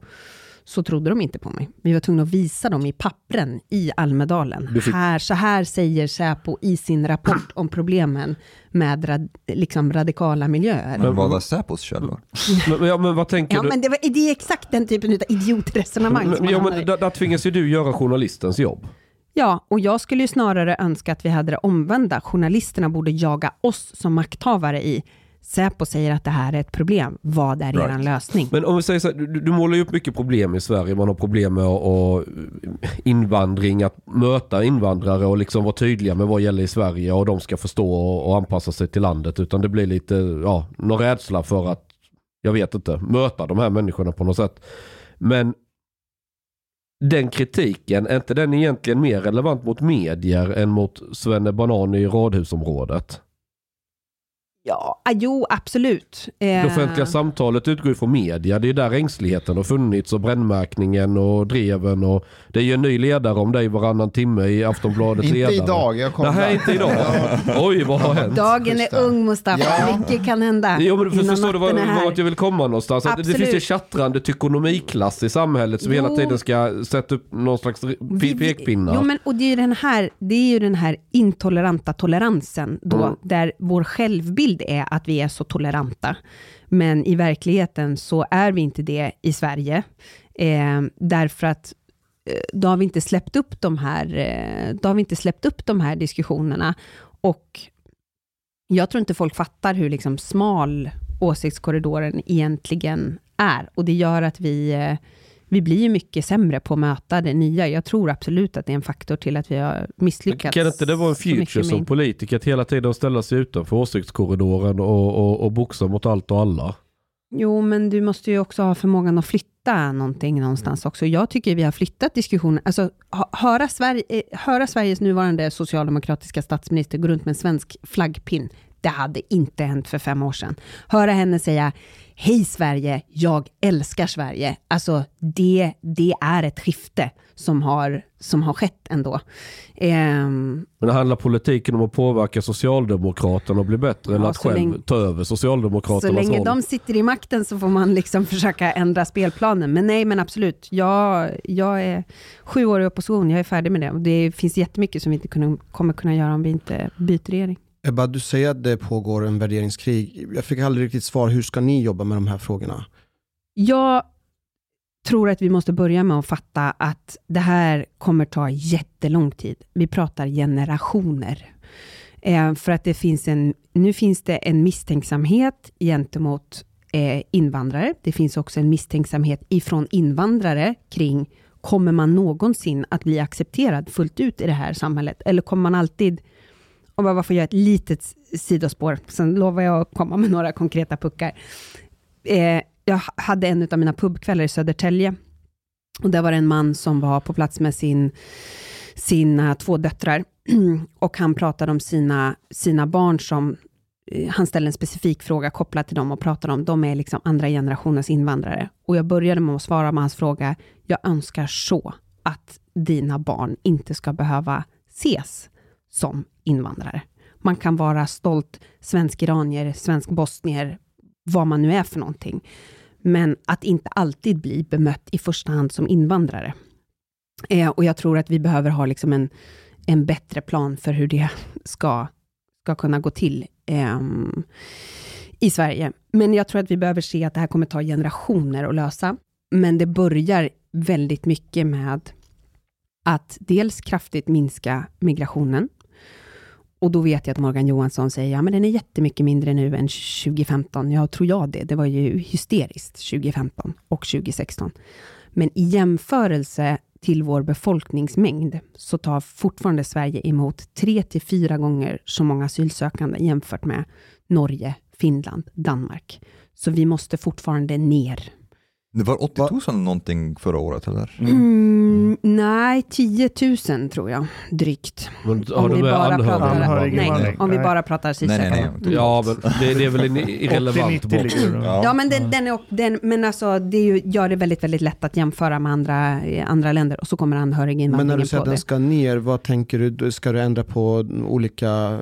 så trodde de inte på mig. Vi var tvungna att visa dem i pappren i Almedalen. Fick- Här, så här säger Säpo i sin rapport om problemen med rad, liksom radikala miljöer. Men vad är Säpos källor? Men, ja, men vad tänker Ja, du? men det, var, det är exakt den typen av idiotresonemang Men, man ja, men där, där tvingas ju du göra journalistens jobb. Ja, och jag skulle ju snarare önska att vi hade det omvända. Journalisterna borde jaga oss som makthavare i Säpo säger att det här är ett problem. Vad är Right. er lösning? Men om vi säger så här, du, du målar ju upp mycket problem i Sverige. Man har problem med att invandring, att möta invandrare och liksom vara tydliga med vad gäller i Sverige och de ska förstå och, och anpassa sig till landet. Utan det blir lite, ja, någon rädsla för att, jag vet inte, möta de här människorna på något sätt. Men den kritiken, är inte den egentligen mer relevant mot medier än mot Svenne Banan i radhusområdet? Ja, ah, jo, absolut. Det Eh, offentliga samtalet utgår ju från media. Det är där ängsligheten har funnits och brännmärkningen och dreven. Och det är ju en ny ledare om dig varannan timme i Aftonbladets Inte ledare. idag, jag kom Nej, inte idag. Oj, vad har hänt? Dagen är ung Mustafa, Ja. mycket kan hända Jo, men för, innan förstår du vart jag vill komma någonstans? Att det Absolut. finns ju tjattrande tykonomiklass i samhället som Jo. hela tiden ska sätta upp någon slags pekpinnar. Jo, men, och det är, ju den här, det är ju den här intoleranta toleransen, då, Mm. där vår självbild är att vi är så toleranta. Men i verkligheten så är vi inte det i Sverige. Eh, därför att eh, då har vi inte släppt upp de här, eh, då har vi inte släppt upp de här diskussionerna. Och jag tror inte folk fattar hur liksom smal åsiktskorridoren egentligen är. Och det gör att vi, eh, vi blir ju mycket sämre på att möta det nya. Jag tror absolut att det är en faktor till att vi har misslyckats. Kan inte det vara en future som politiker att hela tiden ställa sig utanför åsiktskorridoren och, och, och boxa mot allt och alla? Jo, men du måste ju också ha förmågan att flytta någonting någonstans också. Jag tycker vi har flyttat diskussionen. Alltså, höra, Sverige, eh, höra Sveriges nuvarande socialdemokratiska statsminister gå runt med en svensk flaggpin, det hade inte hänt för fem år sedan. Höra henne säga Hej Sverige, jag älskar Sverige. Alltså det, det är ett skifte som har, som har skett ändå. Ehm, Men det handlar politiken om att påverka Socialdemokraterna och bli bättre eller Ja, att så själv länge- ta över Så Socialdemokraternas länge roll? de sitter i makten så får man liksom försöka ändra spelplanen. Men nej, men absolut. Jag, jag är sju år i opposition, jag är färdig med det. Och det finns jättemycket som vi inte kommer kunna göra om vi inte byter regering. Ebba, du säger att det pågår en värderingskrig. Jag fick aldrig riktigt svar. Hur ska ni jobba med de här frågorna? Jag tror att vi måste börja med att fatta att det här kommer ta jättelång tid. Vi pratar generationer. Eh, för att det finns en, nu finns det en misstänksamhet gentemot eh, invandrare. Det finns också en misstänksamhet ifrån invandrare kring, kommer man någonsin att bli accepterad fullt ut i det här samhället? Eller kommer man alltid, och bara får göra ett litet sidospår, sen lovar jag att komma med några konkreta puckar. Eh, jag hade en av mina pubkvällar i Södertälje Och där var det en man som var på plats med sin, sina två döttrar. (clears throat) Och han pratade om sina, sina barn som eh, han ställde en specifik fråga kopplat till dem och pratade om, de är liksom andra generationens invandrare. Och jag började med att svara med hans fråga, jag önskar så att dina barn inte ska behöva ses som invandrare. Man kan vara stolt svensk-iranier, svensk-bosnier, vad man nu är för någonting. Men att inte alltid bli bemött i första hand som invandrare. Eh, och jag tror att vi behöver ha liksom en, en bättre plan för hur det ska, ska kunna gå till eh, i Sverige. Men jag tror att vi behöver se att det här kommer ta generationer att lösa. Men det börjar väldigt mycket med att dels kraftigt minska migrationen. Och då vet jag att Morgan Johansson säger, ja men den är jättemycket mindre nu än 2015. Ja, tror jag det. Det var ju hysteriskt 2015 och 2016. Men i jämförelse till vår befolkningsmängd, så tar fortfarande Sverige emot tre till fyra gånger så många asylsökande jämfört med Norge, Finland, Danmark. Så vi måste fortfarande ner det var 80 000 någonting förra året eller? Mm, nej, 10 000 tror jag, drygt. Men Om vi, bara pratar, nej, om vi bara pratar asylsökande. Ja, men det, det är väl en irrelevant 80-90 ligger det då. Ja, men, den, den är, den, men alltså, det är ju, gör det väldigt, väldigt lätt att jämföra med andra, eh, andra länder och så kommer Men när anhöriginvandringen du säger på att den det. ska ner, vad tänker du? Ska du ändra på olika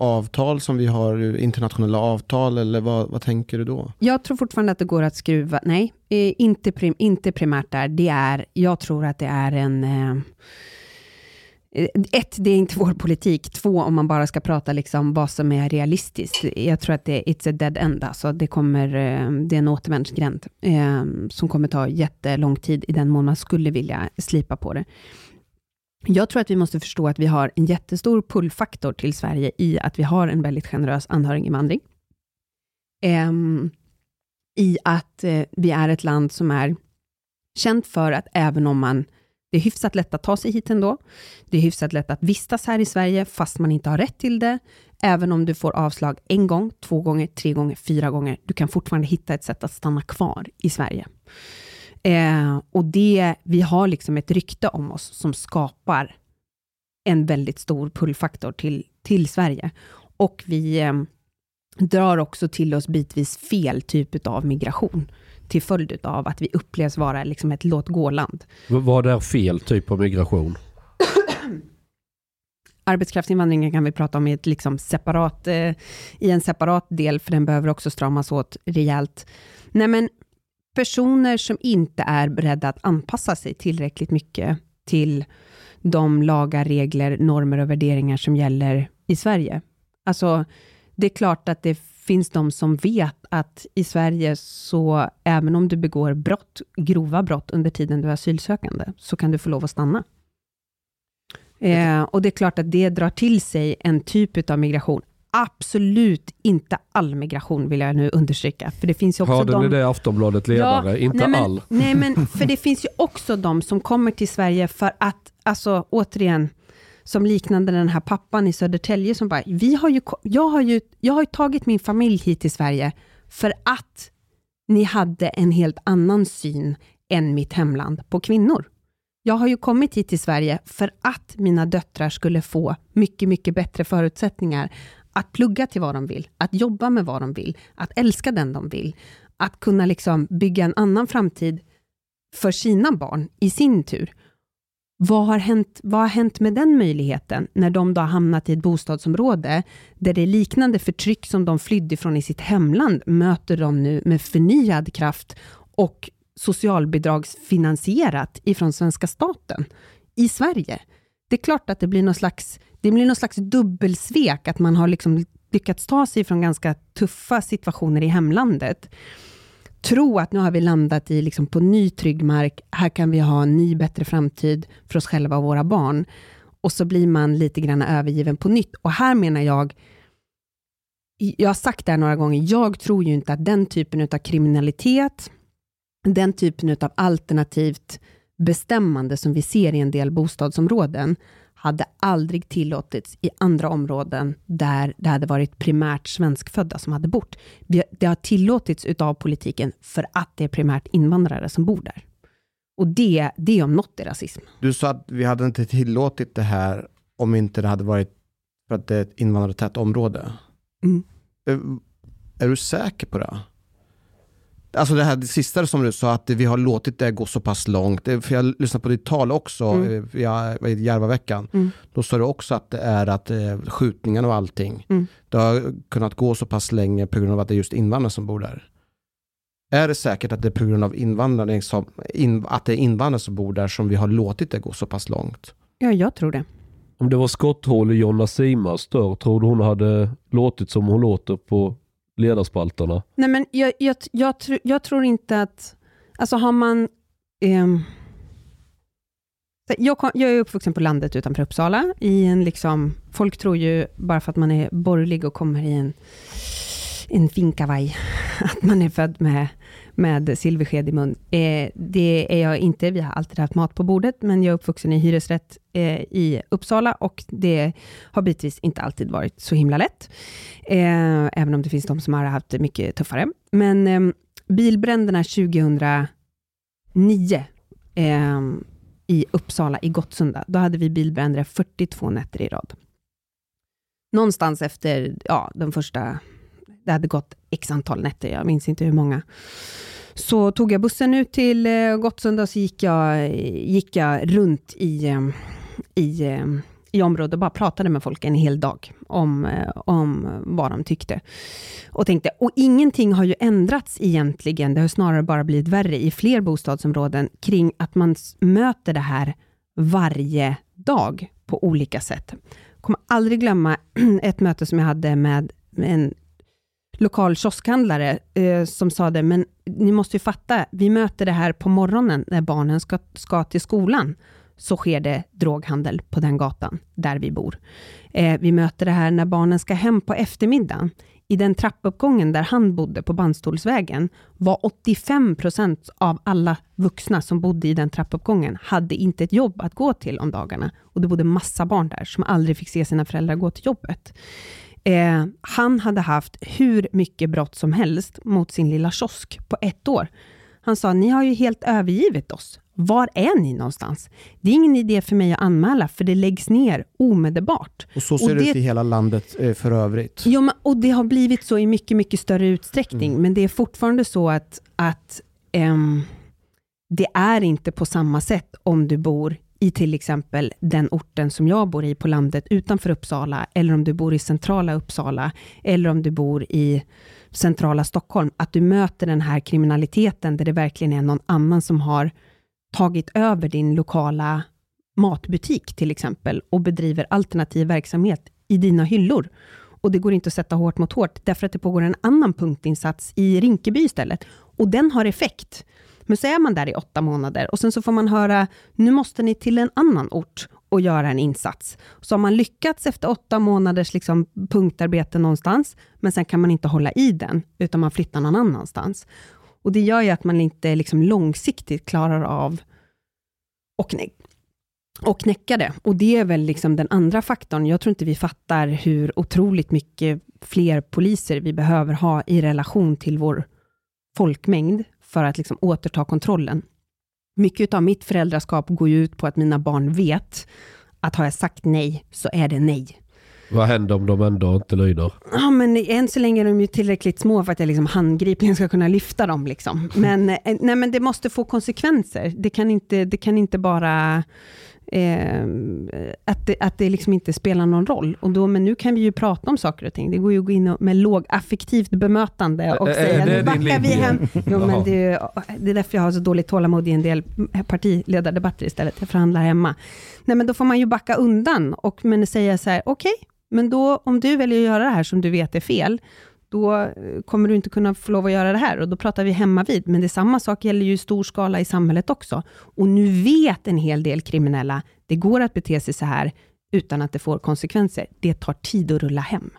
avtal som vi har, internationella avtal eller vad, vad tänker du då? Jag tror fortfarande att det går att skruva, nej, eh, inte, prim, inte primärt där. Det är, jag tror att det är en... Eh, eh, ett, det är inte vår politik. Två, om man bara ska prata liksom vad som är realistiskt. Jag tror att det är it's a dead end. Alltså det, kommer, eh, det är en återvändsgränd eh, som kommer ta jättelång tid i den mån man skulle vilja slipa på det. Jag tror att vi måste förstå att vi har en jättestor pullfaktor till Sverige i att vi har en väldigt generös anhöriginvandring. Um, I att uh, vi är ett land som är känt för att även om man det är hyfsat lätt att ta sig hit ändå. Det är hyfsat lätt att vistas här i Sverige fast man inte har rätt till det. Även om du får avslag en gång, två gånger, tre gånger, fyra gånger. Du kan fortfarande hitta ett sätt att stanna kvar i Sverige. Eh, och det, vi har liksom ett rykte om oss som skapar en väldigt stor pullfaktor till, till Sverige. Och vi eh, drar också till oss bitvis fel typ av migration till följd av att vi upplevs vara liksom ett låt-gå-land. Vad är fel typ av migration? Arbetskraftsinvandringen kan vi prata om i, ett liksom separat, eh, i en separat del, för den behöver också stramas åt rejält. Nej, men personer som inte är beredda att anpassa sig tillräckligt mycket till de lagar, regler, normer och värderingar som gäller i Sverige. Alltså, det är klart att det finns de som vet att i Sverige, så även om du begår brott, grova brott under tiden du är asylsökande, så kan du få lov att stanna. Eh, och det är klart att det drar till sig en typ av migration. Absolut inte all migration, vill jag nu understryka. För det finns ju också Hörde de... ni det Aftonbladet ledare? inte nej, men, all. (laughs) Nej, men för det finns ju också de som kommer till Sverige för att, alltså återigen, som liknande den här pappan i Södertälje som bara, vi har ju, jag, har ju, jag har ju tagit min familj hit till Sverige för att ni hade en helt annan syn än mitt hemland på kvinnor. Jag har ju kommit hit till Sverige för att mina döttrar skulle få mycket, mycket bättre förutsättningar att plugga till vad de vill, att jobba med vad de vill, att älska den de vill, att kunna liksom bygga en annan framtid för sina barn i sin tur. Vad har, hänt, vad har hänt med den möjligheten när de då har hamnat i ett bostadsområde där det liknande förtryck som de flydde från i sitt hemland möter de nu med förnyad kraft och socialbidragsfinansierat ifrån svenska staten i Sverige. Det är klart att det blir någon slags, det blir någon slags dubbelsvek, att man har liksom lyckats ta sig från ganska tuffa situationer i hemlandet. Tro att nu har vi landat i liksom på ny trygg mark, här kan vi ha en ny bättre framtid för oss själva och våra barn. Och så blir man lite grann övergiven på nytt. Och här menar jag, jag har sagt det här några gånger, jag tror ju inte att den typen av kriminalitet, den typen av alternativt bestämmande som vi ser i en del bostadsområden, hade aldrig tillåtits i andra områden där det hade varit primärt svenskfödda som hade bott. Det har tillåtits utav politiken för att det är primärt invandrare som bor där. Och det, det om något är rasism. Du sa att vi hade inte tillåtit det här om inte det hade varit för att det är ett invandrartätt område. Mm. Är, är du säker på det? Alltså det här det sista som du sa, att vi har låtit det gå så pass långt. Det- För jag lyssnade på ditt tal också, Mm. via, i Järvaveckan. Mm. Då sa du också att det är att eh, skjutningarna och allting, Mm. det har kunnat gå så pass länge på grund av att det är just invandrare som bor där. Är det säkert att det är på grund av invandring som, in, att det är invandrare som bor där som vi har låtit det gå så pass långt? Ja, jag tror det. Om det var skotthål i Jonna Simas dörr, tror du hon hade låtit som hon låter på ledarspalterna? Nej, men jag, jag, jag, tr- jag tror inte att... Alltså har man... ehm, jag, kom, jag är uppvuxen på landet utanför Uppsala. I en liksom, folk tror ju, bara för att man är borgerlig och kommer i en, en finkavaj, (laughs) att man är född med, med silversked i mun. Eh, det är jag inte. Vi har alltid haft mat på bordet, men jag är uppvuxen i hyresrätt eh, i Uppsala och det har bitvis inte alltid varit så himla lätt. Eh, även om det finns de som har haft det mycket tuffare. Men eh, bilbränderna 2009 eh, i Uppsala, i Gottsunda, då hade vi bilbränder 42 nätter i rad. Någonstans efter ja, de första, det hade gått x antal nätter, jag minns inte hur många, så tog jag bussen ut till eh, Gottsunda och så gick jag, gick jag runt i, ehm, i, ehm, i området och bara pratade med folk en hel dag om, eh, om vad de tyckte. Och tänkte, och ingenting har ju ändrats egentligen, det har snarare bara blivit värre i fler bostadsområden kring att man möter det här varje dag på olika sätt. Jag kommer aldrig glömma (clears throat) ett möte som jag hade med en lokal kioskhandlare eh, som sa det, men ni måste ju fatta, vi möter det här på morgonen när barnen ska, ska till skolan, så sker det droghandel på den gatan där vi bor. Eh, vi möter det här när barnen ska hem på eftermiddagen. I den trappuppgången där han bodde på Bandstolsvägen var 85 procent av alla vuxna som bodde i den trappuppgången hade inte ett jobb att gå till om dagarna. Och det bodde massa barn där som aldrig fick se sina föräldrar gå till jobbet. Eh, han hade haft hur mycket brott som helst mot sin lilla kiosk på ett år. Han sa, ni har ju helt övergivit oss. Var är ni någonstans? Det är ingen idé för mig att anmäla, för det läggs ner omedelbart. Och så ser det ut i hela landet eh, för övrigt. Ja, och det har blivit så i mycket, mycket större utsträckning, Mm. men det är fortfarande så att, att ehm, det är inte på samma sätt om du bor i till exempel den orten som jag bor i på landet utanför Uppsala, eller om du bor i centrala Uppsala, eller om du bor i centrala Stockholm, att du möter den här kriminaliteten där det verkligen är någon annan som har tagit över din lokala matbutik till exempel och bedriver alternativ verksamhet i dina hyllor. Och det går inte att sätta hårt mot hårt, därför att det pågår en annan punktinsats i Rinkeby istället. Och den har effekt. Men så är man där i åtta månader och sen så får man höra, nu måste ni till en annan ort och göra en insats. Så har man lyckats efter åtta månaders liksom punktarbete någonstans, men sen kan man inte hålla i den, utan man flyttar någon annanstans. Och det gör ju att man inte liksom långsiktigt klarar av och, knä- och knäcka det. Och det är väl liksom den andra faktorn. Jag tror inte vi fattar hur otroligt mycket fler poliser vi behöver ha i relation till vår folkmängd för att liksom återta kontrollen. Mycket av mitt föräldraskap går ju ut på att mina barn vet att har jag sagt nej, så är det nej. Vad händer om de ändå inte lyder? Ja, men än så länge är de ju tillräckligt små för att jag liksom handgripligen ska kunna lyfta dem. Liksom. Men, eh, nej, men det måste få konsekvenser. Det kan inte, det kan inte bara... Eh, att det, att det liksom inte spelar någon roll. Och då, men nu kan vi ju prata om saker och ting. Det går ju att gå in och, med lågaffektivt bemötande och Ä- är säga det nu backar vi hem. Jo, men det, är- det är därför jag har så dåligt tålamod i en del partiledardebatter istället. Jag förhandlar hemma. Nej, men då får man ju backa undan och men säga så här, okej, men då om du väljer att göra det här som du vet är fel, då eh, kommer du inte kunna få lov att göra det här och då pratar vi hemma vid. Men det är samma sak gäller ju i stor skala i samhället också. Och nu vet en hel del kriminella, det går att bete sig så här utan att det får konsekvenser. Det tar tid att rulla hem.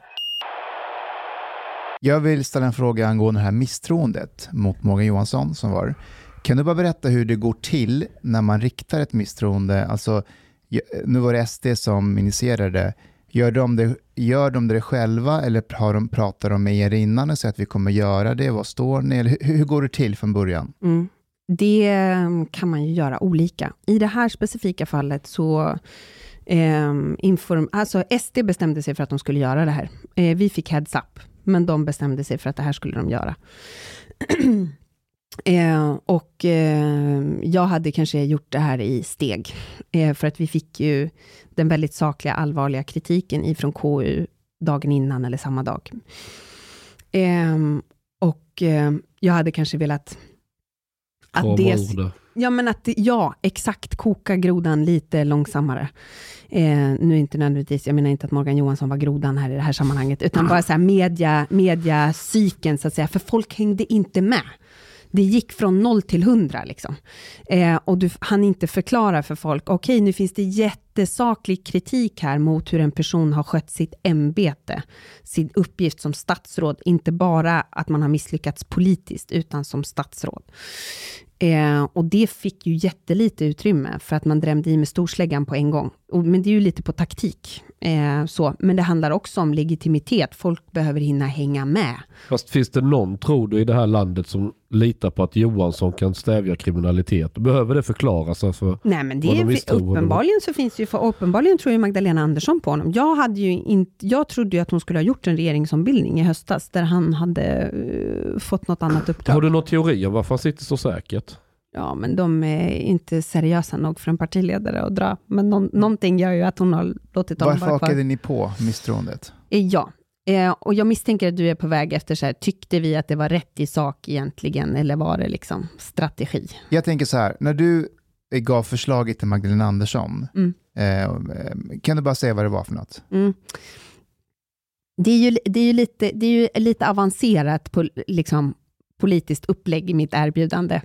Jag vill ställa en fråga angående det här misstroendet mot Morgan Johansson som var. Kan du bara berätta hur det går till när man riktar ett misstroende? Alltså, nu var det SD som initierade det. Gör de det, gör de det själva eller har de, pratar de med er innan och säger att vi kommer göra det? Vad står ni? Eller hur, hur går det till från början? Mm. det mm, kan man ju göra olika. I det här specifika fallet så eh, inform, alltså SD bestämde sig för att de skulle göra det här. Eh, vi fick heads up, men de bestämde sig för att det här skulle de göra. (clears throat) Eh, och eh, jag hade kanske gjort det här i steg, eh, för att vi fick ju den väldigt sakliga, allvarliga kritiken ifrån KU dagen innan eller samma dag. Ehm, och eh, jag hade kanske velat att det. Ja, men att, ja, exakt, koka grodan lite långsammare. Eh, nu inte nödvändigtvis, jag menar inte att Morgan Johansson var grodan här i det här sammanhanget, utan bara så här media, mediacykeln, så att säga, för folk hängde inte med. Det gick från noll till hundra. Liksom. Eh, och du hann inte förklara för folk, okej, nu finns det jättesaklig kritik här mot hur en person har skött sitt ämbete, sin uppgift som statsråd, inte bara att man har misslyckats politiskt, utan som statsråd. Eh, och det fick ju jättelite utrymme, för att man drämde i med storsläggan på en gång. Men det är ju lite på taktik. Eh, så. Men det handlar också om legitimitet. Folk behöver hinna hänga med. Fast finns det någon, tror du, i det här landet som litar på att Johansson kan stävja kriminalitet? Behöver det förklaras? Alltså, Nej, men det är, uppenbarligen så finns det ju, för uppenbarligen tror ju Magdalena Andersson på honom. Jag, hade ju inte, jag trodde ju att hon skulle ha gjort en regeringsombildning i höstas, där han hade eh, fått något annat uppdrag. Har du någon teori om varför han sitter så säkert? Ja, men de är inte seriösa nog för en partiledare att dra. Men någon, någonting gör ju att hon har låtit honom Varför vara kvar. hakade ni på misstroendet? Eh, Ja, eh, och jag misstänker att du är på väg efter så här, tyckte vi att det var rätt i sak egentligen, eller var det liksom strategi? Jag tänker så här, när du gav förslaget till Magdalena Andersson, Mm. eh, eh, kan du bara säga vad det var för något? Mm. Det är ju, det är ju, lite, det är ju lite avancerat på, liksom, politiskt upplägg i mitt erbjudande.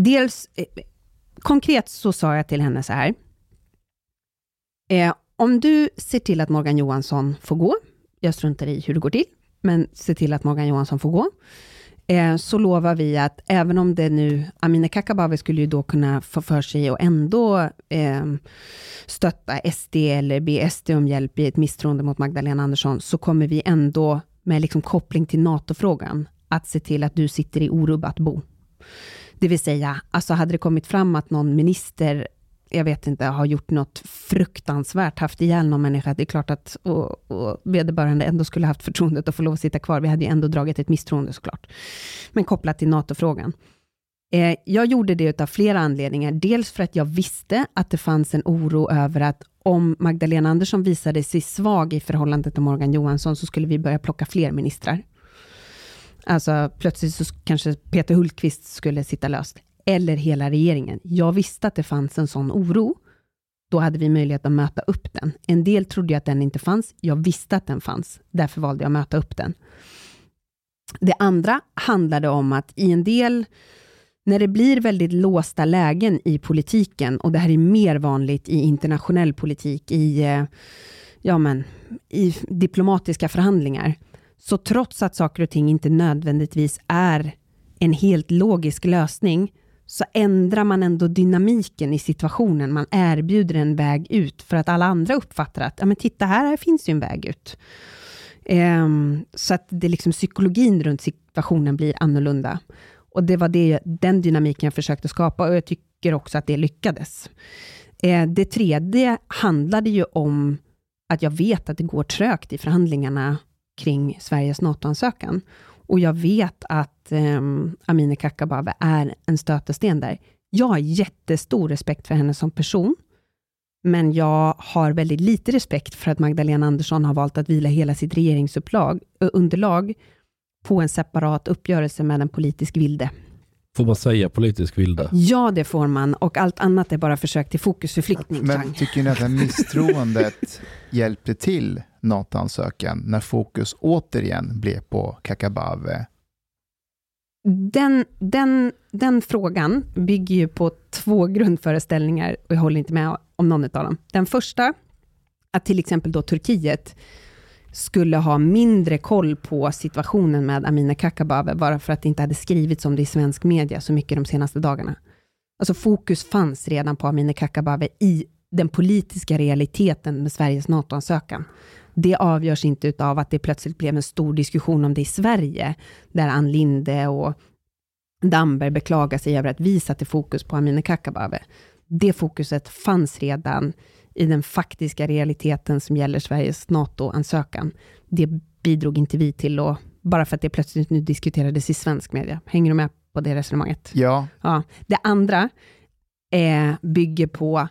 Dels, eh, konkret så sa jag till henne så här. Eh, om du ser till att Morgan Johansson får gå, jag struntar i hur det går till, men se till att Morgan Johansson får gå, eh, så lovar vi att även om det nu, Amineh Kakabaveh skulle ju då kunna få för sig och ändå eh, stötta SD eller be SD om hjälp i ett misstroende mot Magdalena Andersson, så kommer vi ändå med liksom koppling till NATO-frågan, att se till att du sitter i orubbat bo. Det vill säga, alltså hade det kommit fram att någon minister, jag vet inte, har gjort något fruktansvärt, haft ihjäl någon människa, det är klart att och, och vederbörande ändå skulle haft förtroendet att få lov att sitta kvar. Vi hade ju ändå dragit ett misstroende såklart. Men kopplat till NATO-frågan. Eh, jag gjorde det av flera anledningar. Dels för att jag visste att det fanns en oro över att om Magdalena Andersson visade sig svag i förhållande till Morgan Johansson, så skulle vi börja plocka fler ministrar. Alltså plötsligt så kanske Peter Hultqvist skulle sitta löst. Eller hela regeringen. Jag visste att det fanns en sån oro. Då hade vi möjlighet att möta upp den. En del trodde jag att den inte fanns. Jag visste att den fanns. Därför valde jag att möta upp den. Det andra handlade om att i en del, när det blir väldigt låsta lägen i politiken, och det här är mer vanligt i internationell politik, i, eh, ja men, i diplomatiska förhandlingar, så trots att saker och ting inte nödvändigtvis är en helt logisk lösning, så ändrar man ändå dynamiken i situationen. Man erbjuder en väg ut, för att alla andra uppfattar att, ja men titta här, här finns ju en väg ut. Um, så att det liksom psykologin runt situationen blir annorlunda. Och det var det, den dynamiken jag försökte skapa och jag tycker också att det lyckades. Uh, det tredje handlade ju om att jag vet att det går trögt i förhandlingarna kring Sveriges NATO-ansökan. Och jag vet att eh, Amineh Kakabaveh är en stötesten där. Jag har jättestor respekt för henne som person, men jag har väldigt lite respekt för att Magdalena Andersson har valt att vila hela sitt regeringsunderlag på en separat uppgörelse med en politisk vilde. Får man säga politisk vilde? Ja, det får man. Och allt annat är bara försök till fokusförflyttning. Men tycker ni att det här misstroendet (laughs) hjälpte till NATO-ansökan när fokus återigen blev på Kakabaveh? Den, den, den frågan bygger ju på två grundföreställningar och jag håller inte med om någon av dem. Den första, att till exempel då Turkiet skulle ha mindre koll på situationen med Amineh Kakabaveh, bara för att det inte hade skrivits om det i svensk media så mycket de senaste dagarna. Alltså fokus fanns redan på Amineh Kakabaveh i den politiska realiteten med Sveriges NATO-ansökan. Det avgörs inte av att det plötsligt blev en stor diskussion om det i Sverige, där Ann Linde och Damberg beklagar sig över att vi satte fokus på Amineh Kakabaveh. Det fokuset fanns redan i den faktiska realiteten som gäller Sveriges NATO-ansökan. Det bidrog inte vi till, och bara för att det plötsligt nu diskuterades i svensk media. Hänger du med på det resonemanget? Ja. ja. Det andra eh, bygger på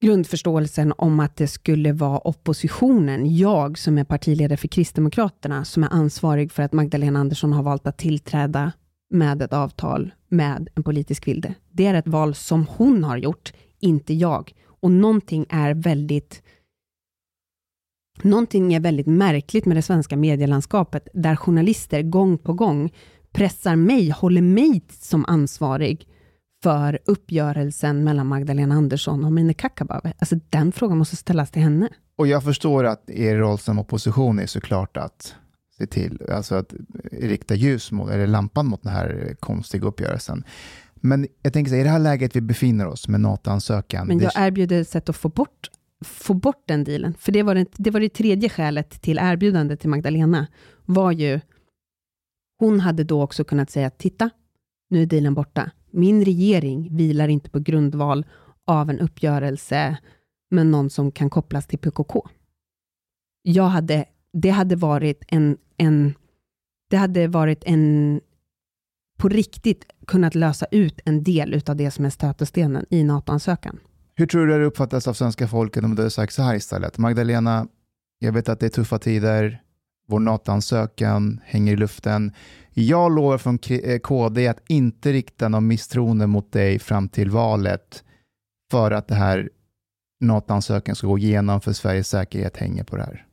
grundförståelsen om att det skulle vara oppositionen, jag som är partiledare för Kristdemokraterna, som är ansvarig för att Magdalena Andersson har valt att tillträda med ett avtal med en politisk vilde. Det är ett val som hon har gjort, inte jag. Och någonting är väldigt Någonting är väldigt märkligt med det svenska medielandskapet, där journalister gång på gång pressar mig, håller mig som ansvarig för uppgörelsen mellan Magdalena Andersson och Amineh Kakabaveh. Alltså den frågan måste ställas till henne. Och jag förstår att er roll som opposition är såklart att se till, alltså att rikta ljus mot, eller lampan mot den här konstiga uppgörelsen. Men jag tänker så här, i det här läget vi befinner oss med NATO-ansökan. Men jag erbjuder ett sätt att få bort, få bort den dealen. För det var det, det var det tredje skälet till erbjudandet till Magdalena, var ju, hon hade då också kunnat säga, titta, nu är dealen borta. Min regering vilar inte på grundval av en uppgörelse med någon som kan kopplas till PKK. Jag hade, det hade varit en, en, det hade varit en, på riktigt kunnat lösa ut en del av det som är stötestenen i NATO-ansökan. Hur tror du det uppfattas av svenska folket om du hade sagt så här istället? Magdalena, jag vet att det är tuffa tider, vår NATO-ansökan hänger i luften. Jag lovar från KD eh, att inte rikta någon misstroende mot dig fram till valet för att det här NATO-ansökan ska gå igenom för Sveriges säkerhet hänger på det här.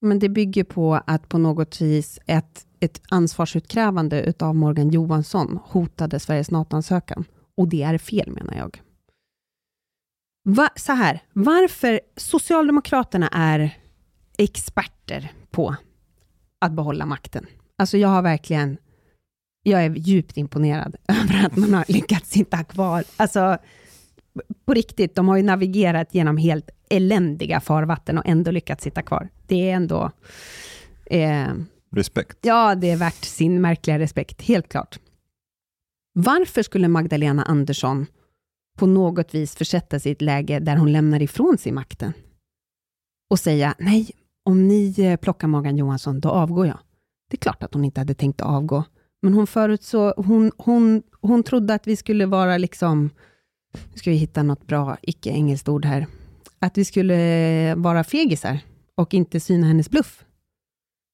Men det bygger på att på något vis ett, ett ansvarsutkrävande utav Morgan Johansson hotade Sveriges NATO-ansökan. Och det är fel menar jag. Va, så här, varför Socialdemokraterna är experter på att behålla makten. Alltså jag har verkligen, jag är djupt imponerad (laughs) över att man har lyckats sitta kvar. Alltså på riktigt, de har ju navigerat genom helt eländiga farvatten och ändå lyckats sitta kvar. Det är ändå... Eh, respekt. Ja, det är värt sin märkliga respekt, helt klart. Varför skulle Magdalena Andersson på något vis försätta sig i ett läge där hon lämnar ifrån sig makten och säga nej, om ni eh, plockar Morgan Johansson, då avgår jag. Det är klart att hon inte hade tänkt avgå, men hon förutsåg, hon, hon, hon trodde att vi skulle vara liksom, nu ska vi hitta något bra icke-engelskt ord här, att vi skulle eh, vara fegisar och inte syna hennes bluff.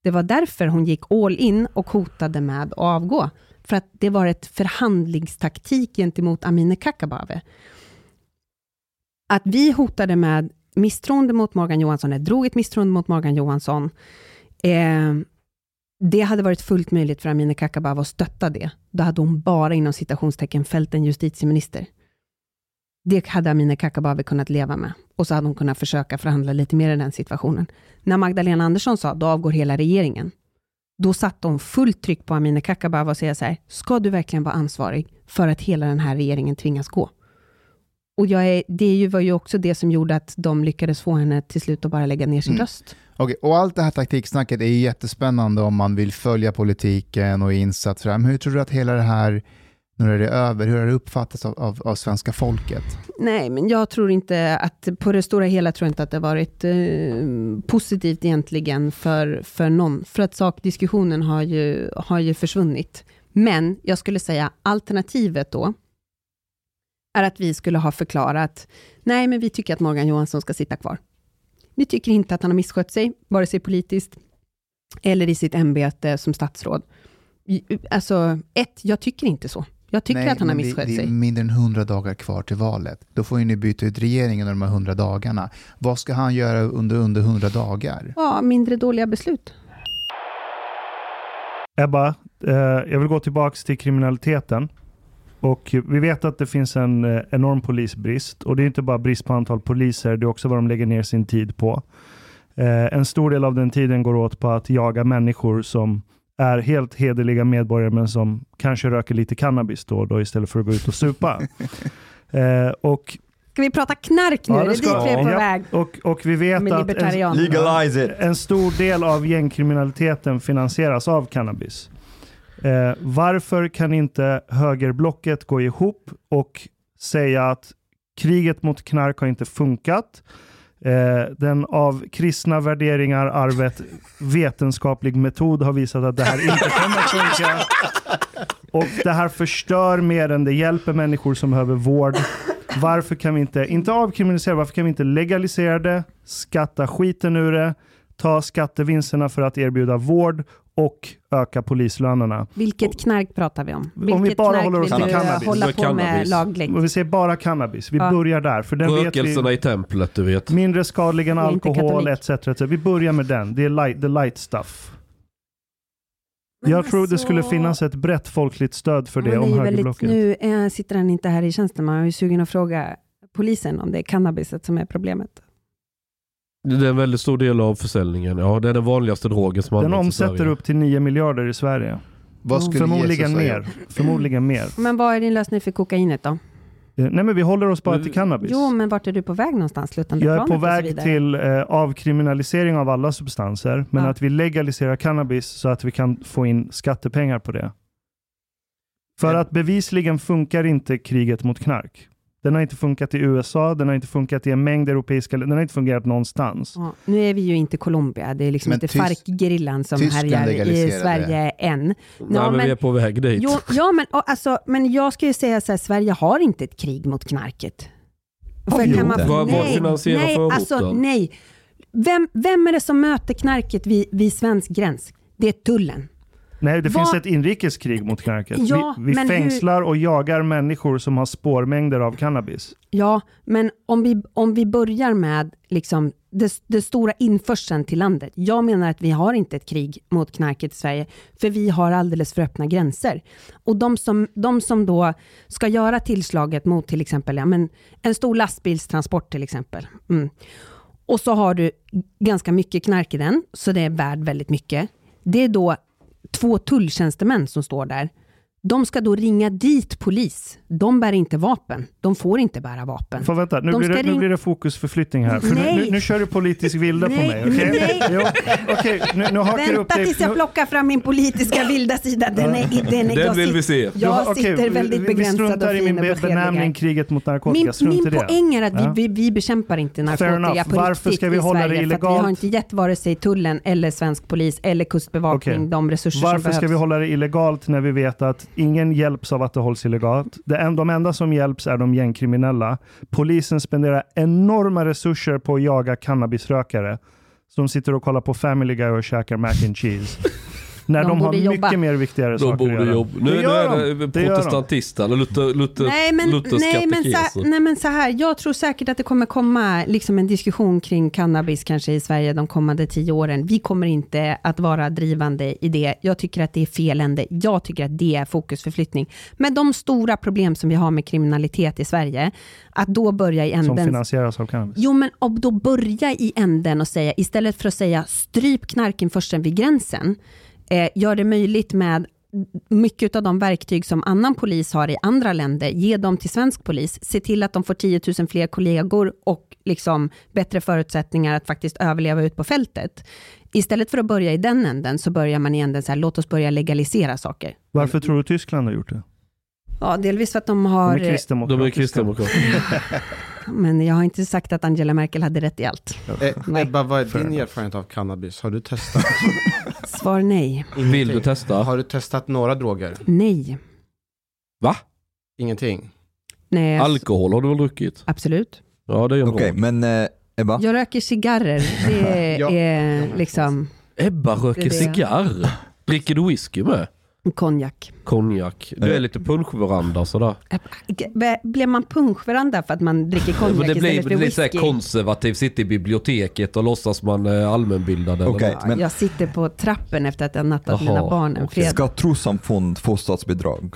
Det var därför hon gick all in och hotade med att avgå, för att det var ett förhandlingstaktik gentemot Amineh Kakabaveh. Att vi hotade med misstroende mot Morgan Johansson, eller drog ett misstroende mot Morgan Johansson, eh, det hade varit fullt möjligt för Amineh Kakabaveh att stötta det. Då hade hon bara inom citationstecken fällt en justitieminister. Det hade Amineh Kakabaveh kunnat leva med. Och så hade hon kunnat försöka förhandla lite mer i den situationen. När Magdalena Andersson sa, då avgår hela regeringen. Då satte hon fullt tryck på Amineh Kakabaveh och säga så här, ska du verkligen vara ansvarig för att hela den här regeringen tvingas gå? Och jag är, det var ju också det som gjorde att de lyckades få henne till slut att bara lägga ner sin mm. röst. Okay, och allt det här taktiksnacket är ju jättespännande om man vill följa politiken och insatt. Men hur tror du att hela det här, nu är det över, hur har det uppfattats av, av, av, svenska folket? Nej, men jag tror inte att, på det stora hela tror jag inte att det har varit eh, positivt egentligen för, för någon. För att sakdiskussionen har ju, har ju försvunnit. Men jag skulle säga alternativet då, är att vi skulle ha förklarat, nej men vi tycker att Morgan Johansson ska sitta kvar. Vi tycker inte att han har misskött sig, vare sig politiskt eller i sitt ämbete som statsråd. Alltså, ett, jag tycker inte så. Jag tycker Nej, att han har misskött sig. Det är mindre än 100 dagar kvar till valet. Då får ju ni byta ut regeringen under de här 100 dagarna. Vad ska han göra under, under 100 dagar? Ja, mindre dåliga beslut. Ebba, eh, jag vill gå tillbaka till kriminaliteten. Och vi vet att det finns en eh, enorm polisbrist och det är inte bara brist på antal poliser, det är också vad de lägger ner sin tid på. Eh, en stor del av den tiden går åt på att jaga människor som är helt hederliga medborgare men som kanske röker lite cannabis då och då istället för att gå ut och supa. (laughs) Eh, och Ska vi prata knark nu? Ja, det är dit vi är på ja. väg. Och, och vi vet att en, en, stor del av gängkriminaliteten finansieras av cannabis. Eh, varför kan inte högerblocket gå ihop och säga att kriget mot knark har inte funkat. Eh, den av kristna värderingar arvet vetenskaplig metod har visat att det här inte kommer att funka. Och det här förstör mer än det hjälper människor som behöver vård. Varför kan vi inte, inte avkriminalisera, varför kan vi inte legalisera det, skatta skiten ur det, ta skattevinsterna för att erbjuda vård och öka polislönerna. Vilket knark pratar vi om? Vilket Om vi bara knark håller oss till du cannabis. hålla på med Cannabis. lagligt? Och vi säger bara cannabis. Vi Ja. börjar där. För den vet vi, i templet, du vet. mindre skadlig än alkohol etc, etc. Vi börjar med den. Det är light, the light stuff. Men Jag tror det alltså- skulle finnas ett brett folkligt stöd för det om väldigt, högerblocket. Nu eh, sitter han inte här i tjänsten, man är ju sugen att fråga polisen om det är cannabiset som är problemet. Det är en väldigt stor del av försäljningen. Ja, det är den vanligaste drogen som Den används i omsätter Sverige. upp till 9 miljarder i Sverige. Vad skulle Förmodligen Jesus säga? mer. Förmodligen mer. Men vad är din lösning för kokainet då? Eh, Nej men vi håller oss bara till cannabis. Jo, men vart är du på väg någonstans? Slutande Jag är planet på och så väg vidare. till eh, avkriminalisering av alla substanser, men Ja. att vi legaliserar cannabis så att vi kan få in skattepengar på det. För att bevisligen funkar inte kriget mot knark. Den har inte funkat i USA, den har inte funkat i en mängd europeiska länder, den har inte fungerat någonstans. Ja, nu är vi ju inte Colombia, det är liksom Men inte FARC-gerillan som härjar i Sverige än. Nej, Ja, men, men- vi är på väg dit. Jo, ja, men, alltså, men jag skulle säga så här, Sverige har inte ett krig mot knarket. Har vi kan man, Vad- vad nej, finansierar nej, förorten? alltså, nej. Vem, vem är det som möter knarket vid, vid svensk gräns? Det är tullen. Nej, det Vad- finns ett inrikeskrig mot knarket. Ja, vi vi men hur- fängslar och jagar människor som har spårmängder av cannabis. Ja, men om vi, om vi börjar med liksom det, det stora införseln till landet. Jag menar att vi har inte ett krig mot knarket i Sverige, för vi har alldeles för öppna gränser. Och de som, de som då ska göra tillslaget mot till exempel ja, men en stor lastbilstransport till exempel. Mm. Och så har du ganska mycket knark i den, så det är värd väldigt mycket. Det är då två tulltjänstemän som står där. De ska då ringa dit polis. De bär inte vapen. De får inte bära vapen. För vänta, nu, De blir det, ska nu ring- blir det fokusförflyttning här. För nu, Nej. nu, nu kör du politisk vilda på mig. okej? nej. (laughs) Jo, okej, nu, nu du Vänta dig. tills jag plockar fram min politiska vilda sida. Den är, den är, Den jag vill vi sit- se. Du har- Jag okej, sitter väldigt vi, vi begränsad struntar och i fin min och be- benämning kriget mot narkotika. Min, min i det. poäng är att Ja. vi, vi, vi bekämpar inte narkotika på Varför riktigt ska vi i hålla det Sverige. För att vi illegalt? har inte gett vare sig tullen eller svensk polis eller kustbevakning Okej. de resurser Varför som behövs. ska vi hålla det illegalt när vi vet att ingen hjälps av att det hålls illegalt? Det en, de enda som hjälps är de gängkriminella. Polisen spenderar enorma resurser på att jaga cannabisrökare som sitter och kollar på Family Guy och käkar mac and cheese när De de, har borde jobba. mycket mer viktigare De saker att borde göra. jobba. Nu, nu gör är de. det de. protestantista, eller Luther, Luther, Nej men, Luthers nej, men, så, katekeser. nej men så här, jag tror säkert att det kommer komma liksom en diskussion kring cannabis kanske i Sverige de kommande tio åren. Vi kommer inte att vara drivande i det. Jag tycker att det är fel ände. Jag tycker att det är fokusförflyttning. Men de stora problem som vi har med kriminalitet i Sverige, att då börja i Som änden finansieras av cannabis. Jo, men och då börja i änden och säga, istället för att säga stryp knarkinförseln vid gränsen, eh, gör det möjligt med mycket av de verktyg som annan polis har i andra länder, ge dem till svensk polis, se till att de får 10 000 fler kollegor och liksom bättre förutsättningar att faktiskt överleva ut på fältet. Istället för att börja i den änden, så börjar man i änden så här, låt oss börja legalisera saker. Varför tror du Tyskland har gjort det? Ja, delvis för att de De har... är De är kristdemokratiska. (laughs) Men jag har inte sagt att Angela Merkel hade rätt i allt. Nej. Ebba, vad är din erfarenhet av cannabis? Har du testat? (laughs) Svar nej. Vill du testa? Har du testat några droger? Nej. Va? Ingenting? nej. Alkohol har du väl druckit? Absolut. Ja, det är en Okej, rad. men eh, Ebba? Jag röker cigarrer. Det (laughs) Ja. är liksom Ebba röker Det är det. cigarr. Dricker du whisky med? Konjak. Konjak. Du är lite punschveranda sådär. Blev man punschveranda för att man dricker konjak det blir, istället för det blir whisky? konservativt, sitta i biblioteket och låtsas man är allmänbildad. eller Okej, något. Ja, men Jag sitter på trappen efter att jag nattat Jaha, mina barn en fredag. ska trossamfund få statsbidrag?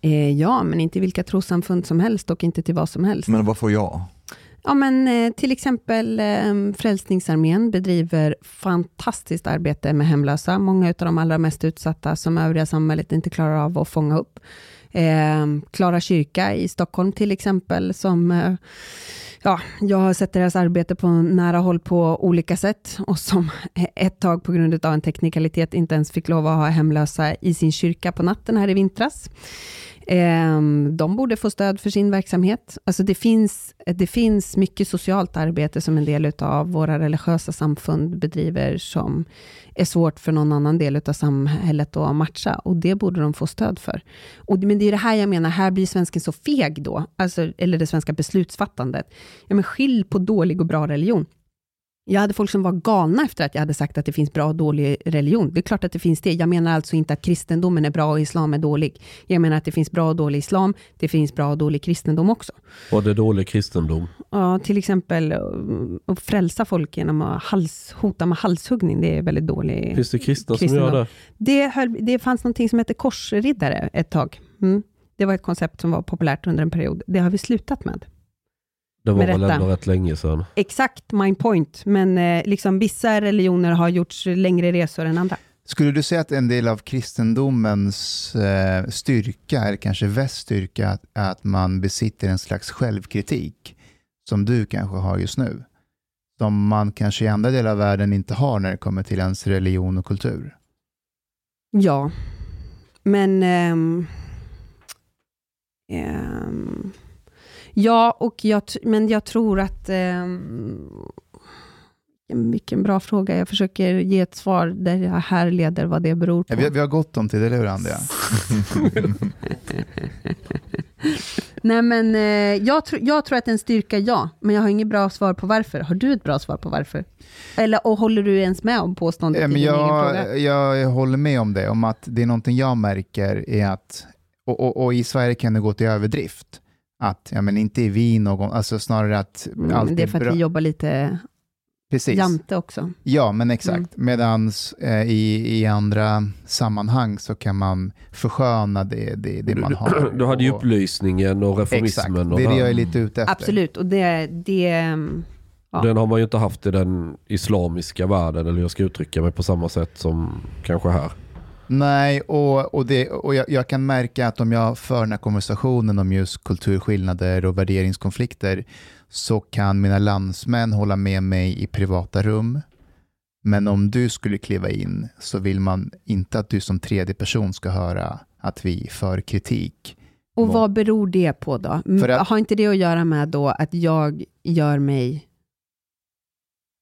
Eh, ja, men inte vilka trossamfund som helst och inte till vad som helst. Men vad får jag? Ja, men eh, till exempel ehm, Frälsningsarmén bedriver fantastiskt arbete med hemlösa. Många av de allra mest utsatta som övriga samhället inte klarar av att fånga upp. Eh, Klara kyrka i Stockholm till exempel, som eh, Ja, jag har sett deras arbete på nära håll på olika sätt och som (laughs) ett tag på grund av en teknikalitet inte ens fick lov att ha hemlösa i sin kyrka på natten här i vintras. Ehm, de borde få stöd för sin verksamhet. Alltså det, finns, det finns mycket socialt arbete som en del av våra religiösa samfund bedriver, som är svårt för någon annan del av samhället att matcha, och det borde de få stöd för. Och, men det är det här jag menar, här blir svensken så feg då, alltså, eller det svenska beslutsfattandet. Ja, men skilj på dålig och bra religion. Jag hade folk som var galna efter att jag hade sagt att det finns bra och dålig religion. Det är klart att det finns det. Jag menar alltså inte att kristendomen är bra och islam är dålig. Jag menar att det finns bra och dålig islam. Det finns bra och dålig kristendom också. Och det är dålig kristendom. Ja, till exempel eh, att frälsa folk genom att hals, hota med halshuggning. Det är väldigt dålig Finns det kristna som kristendom. gör det? Det, höll, det fanns någonting som hette korsriddare ett tag. Mm. Det var ett koncept som var populärt under en period. Det har vi slutat med. Det var väl ändå rätt länge sedan. Exakt my point, men eh, liksom vissa religioner har gjort längre resor än andra. Skulle du säga att en del av kristendomens eh, styrka, eller kanske väst styrka, att, att man besitter en slags självkritik, som du kanske har just nu, som man kanske i andra delar av världen inte har när det kommer till ens religion och kultur? Ja, men... ehm, ehm, ja, och jag, men jag tror att... Um, vilken bra fråga. Jag försöker ge ett svar där jag härleder vad det beror på. Vi, vi har gått om det, eller hur Andrea? (laughs) Nej, men eh, jag, tr- jag tror att en styrka, ja. Men jag har inget bra svar på varför. Har du ett bra svar på varför? Eller och håller du ens med om påståendet Ja, i men din egen fråga? jag, jag håller med om det, om att det är någonting jag märker är att, och, och, och i Sverige kan det gå till överdrift, att ja, men inte är vi någon, alltså snarare att Mm, allt det är för att bra. vi jobbar lite Precis. jante också. Ja, men exakt. Mm. Medan eh, i, i andra sammanhang så kan man försköna det, det, det man har. Du hade ju upplysningen och reformismen. Exakt, och det är det jag är lite ute efter. Absolut, och det... det mm, ja. Den har man ju inte haft i den islamiska världen, eller jag ska uttrycka mig, på samma sätt som kanske här. Nej, och, och, det, och jag, jag kan märka att om jag för den här konversationen om just kulturskillnader och värderingskonflikter så kan mina landsmän hålla med mig i privata rum. Men om du skulle kliva in så vill man inte att du som tredje person ska höra att vi för kritik. Och vad beror det på då? Att- Har inte det att göra med då att jag gör mig...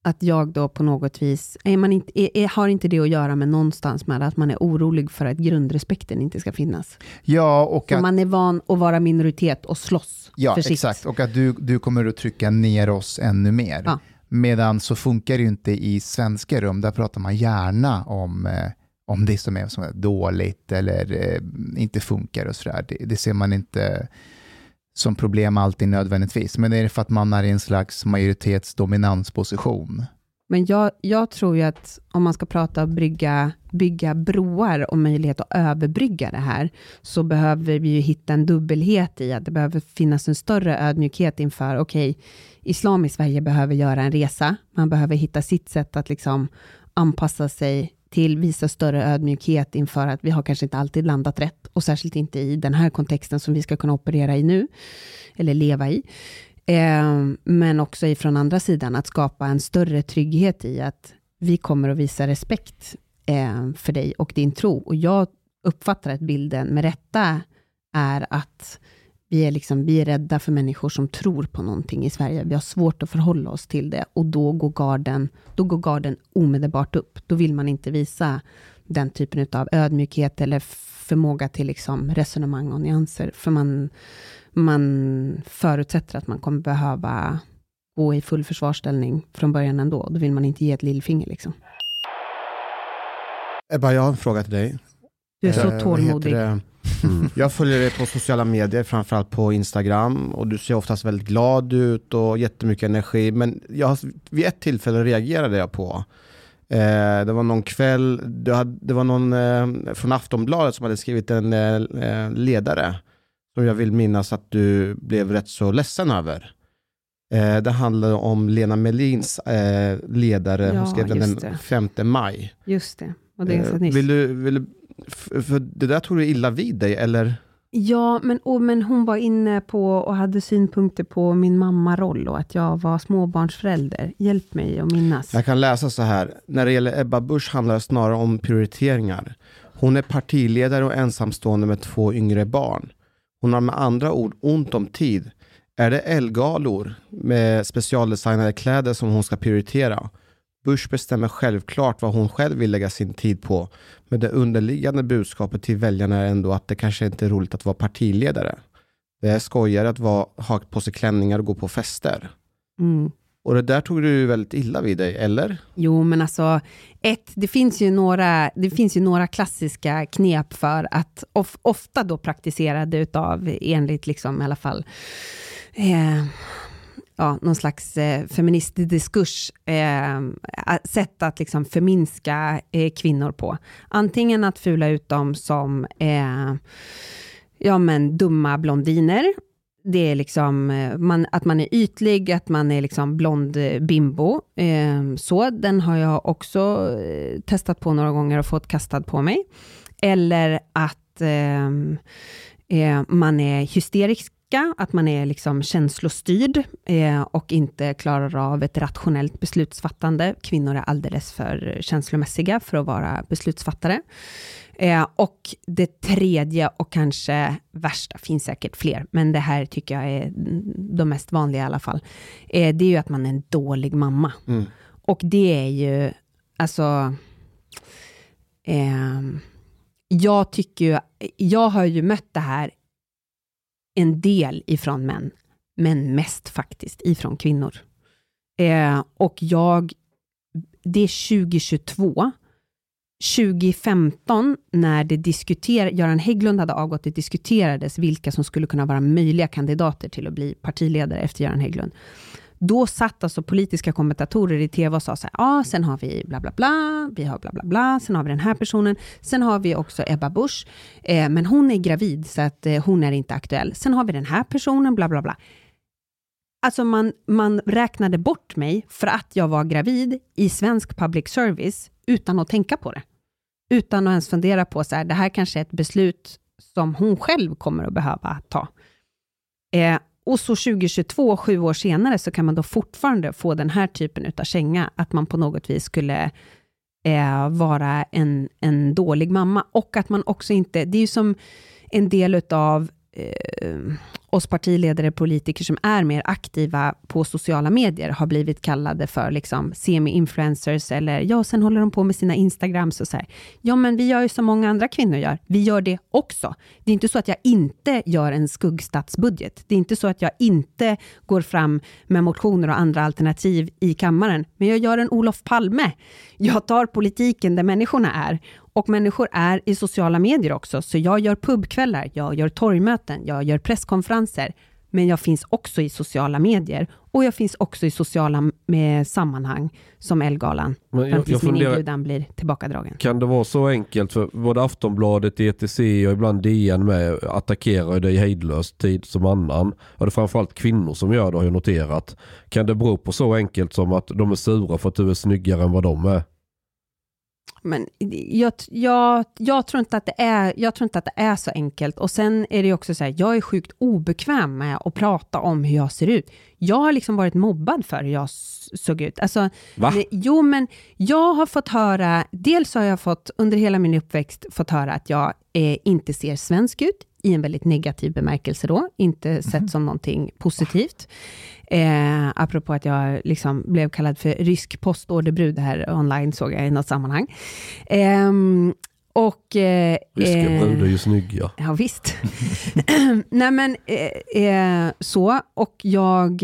Att jag då på något vis... Är man inte, är, är, har inte det att göra med någonstans med att man är orolig för att grundrespekten inte ska finnas? Ja, och För att, man är van att vara minoritet och slåss ja för sitt. exakt. Och att du, du kommer att trycka ner oss ännu mer. Ja. Medan så funkar det ju inte i svenska rum. Där pratar man gärna om, eh, om det som är, som är dåligt eller eh, inte funkar och sådär. Det, det ser man inte som problem alltid nödvändigtvis. Men är det för att man är i en slags majoritetsdominansposition. Men jag, jag tror ju att om man ska prata brygga, bygga broar och möjlighet att överbrygga det här, så behöver vi ju hitta en dubbelhet i att det behöver finnas en större ödmjukhet inför, okej, islam i Sverige behöver göra en resa. Man behöver hitta sitt sätt att liksom anpassa sig till, visa större ödmjukhet inför att vi har kanske inte alltid landat rätt, och särskilt inte i den här kontexten som vi ska kunna operera i nu, eller leva i. Eh, men också ifrån andra sidan, att skapa en större trygghet i att vi kommer att visa respekt eh, för dig och din tro. Och jag uppfattar att bilden med rätta är att vi är, liksom, vi är rädda för människor som tror på någonting i Sverige. Vi har svårt att förhålla oss till det och då går garden, då går garden omedelbart upp. Då vill man inte visa den typen av ödmjukhet eller förmåga till liksom resonemang och nyanser, för man, man förutsätter att man kommer behöva gå i full försvarsställning från början ändå. Då vill man inte ge ett lillfinger. Liksom. Ebba, jag har en fråga till dig. Du är så Eh, tålmodig. det? Jag följer dig på sociala medier, framförallt på Instagram. Och du ser oftast väldigt glad ut och jättemycket energi. Men jag, har- vid ett tillfälle reagerade jag på. Eh, det var någon kväll, hade, det var någon eh, från Aftonbladet som hade skrivit en eh, ledare. Som jag vill minnas att du blev rätt så ledsen över. Det handlade om Lena Melins ledare. Ja, Hon skrev den den det. 5 maj. Just det. Och det är så nyss. vill du, vill du, för det där tog du illa vid dig, eller? Ja, men, och, men hon var inne på och hade synpunkter på min mammaroll och att jag var småbarnsförälder. Hjälp mig att minnas. Jag kan läsa så här. När det gäller Ebba Busch handlar det snarare om prioriteringar. Hon är partiledare och ensamstående med två yngre barn. Hon har med andra ord ont om tid. Är det Elgalor med specialdesignade kläder som hon ska prioritera? Bush bestämmer självklart vad hon själv vill lägga sin tid på. Men det underliggande budskapet till väljarna är ändå att det kanske inte är roligt att vara partiledare. Det är skojigare att vara, ha på sig klänningar och gå på fester. Mm. Och det där tog du väldigt illa vid dig, eller? Jo, men alltså, ett, det finns ju några, det finns ju några klassiska knep för att, of, ofta då praktiserade utav, enligt liksom i alla fall, eh, ja, någon slags eh, feministisk diskurs, eh, sätt att liksom förminska eh, kvinnor på. Antingen att fula ut dem som eh, ja, men dumma blondiner, det är liksom eh, man, att man är ytlig, att man är liksom blond eh, bimbo. Eh, så, den har jag också eh, testat på några gånger och fått kastad på mig. Eller att eh, eh, man är hysterisk att man är liksom känslostyrd eh, och inte klarar av ett rationellt beslutsfattande. Kvinnor är alldeles för känslomässiga för att vara beslutsfattare. Eh, och det tredje och kanske värsta, finns säkert fler, men det här tycker jag är de mest vanliga i alla fall, eh, det är ju att man är en dålig mamma. Mm. Och det är ju, alltså, eh, jag tycker ju, jag har ju mött det här en del ifrån män, men mest faktiskt ifrån kvinnor. Eh, och jag, det är 2022, 2015 när det diskuterades, Göran Hägglund hade avgått, det diskuterades vilka som skulle kunna vara möjliga kandidater till att bli partiledare efter Göran Hägglund. Då satt alltså politiska kommentatorer i tv och sa så här, ja, ah, sen har vi bla bla bla, vi har bla bla bla, sen har vi den här personen, sen har vi också Ebba Busch, eh, men hon är gravid så att eh, hon är inte aktuell. Sen har vi den här personen, bla bla bla. Alltså man, man räknade bort mig för att jag var gravid i svensk public service utan att tänka på det. Utan att ens fundera på så här, det här kanske är ett beslut som hon själv kommer att behöva ta. Eh, och så 2022, sju år senare, så kan man då fortfarande få den här typen av känga, att man på något vis skulle eh, vara en, en dålig mamma. Och att man också inte, det är ju som en del utav eh, oss partiledare, och politiker som är mer aktiva på sociala medier, har blivit kallade för liksom semi-influencers, eller ja, sen håller de på med sina Instagrams och så här. Ja, men vi gör ju som många andra kvinnor gör. Vi gör det också. Det är inte så att jag inte gör en skuggstatsbudget. Det är inte så att jag inte går fram med motioner och andra alternativ i kammaren, men jag gör en Olof Palme. Jag tar politiken där människorna är och människor är i sociala medier också, så jag gör pubkvällar, jag gör torgmöten, jag gör presskonferenser, men jag finns också i sociala medier och jag finns också i sociala med sammanhang som Elgalan, Men jag- jag min inbjudan blir tillbakadragen. Kan det vara så enkelt? För både Aftonbladet, ETC och ibland DN med attackerar dig hejdlöst tid som annan. Och det är framförallt kvinnor som gör det har jag noterat. Kan det bero på så enkelt som att de är sura för att du är snyggare än vad de är? Men jag, jag, jag, tror inte att det är, jag tror inte att det är så enkelt. Och sen är det också så här, jag är sjukt obekväm med att prata om hur jag ser ut. Jag har liksom varit mobbad för hur jag såg ut. Alltså, Va? nej, Jo, men jag har fått höra, dels har jag fått under hela min uppväxt fått höra att jag eh, inte ser svensk ut, i en väldigt negativ bemärkelse då, inte sett som någonting positivt. Eh, apropå att jag liksom blev kallad för rysk postorderbrud här online, såg jag i något sammanhang. Ehm, och... Eh, Ryska eh, brudar är ju snygga. Ja, visst. (laughs) Nej, men eh, eh, så. Och jag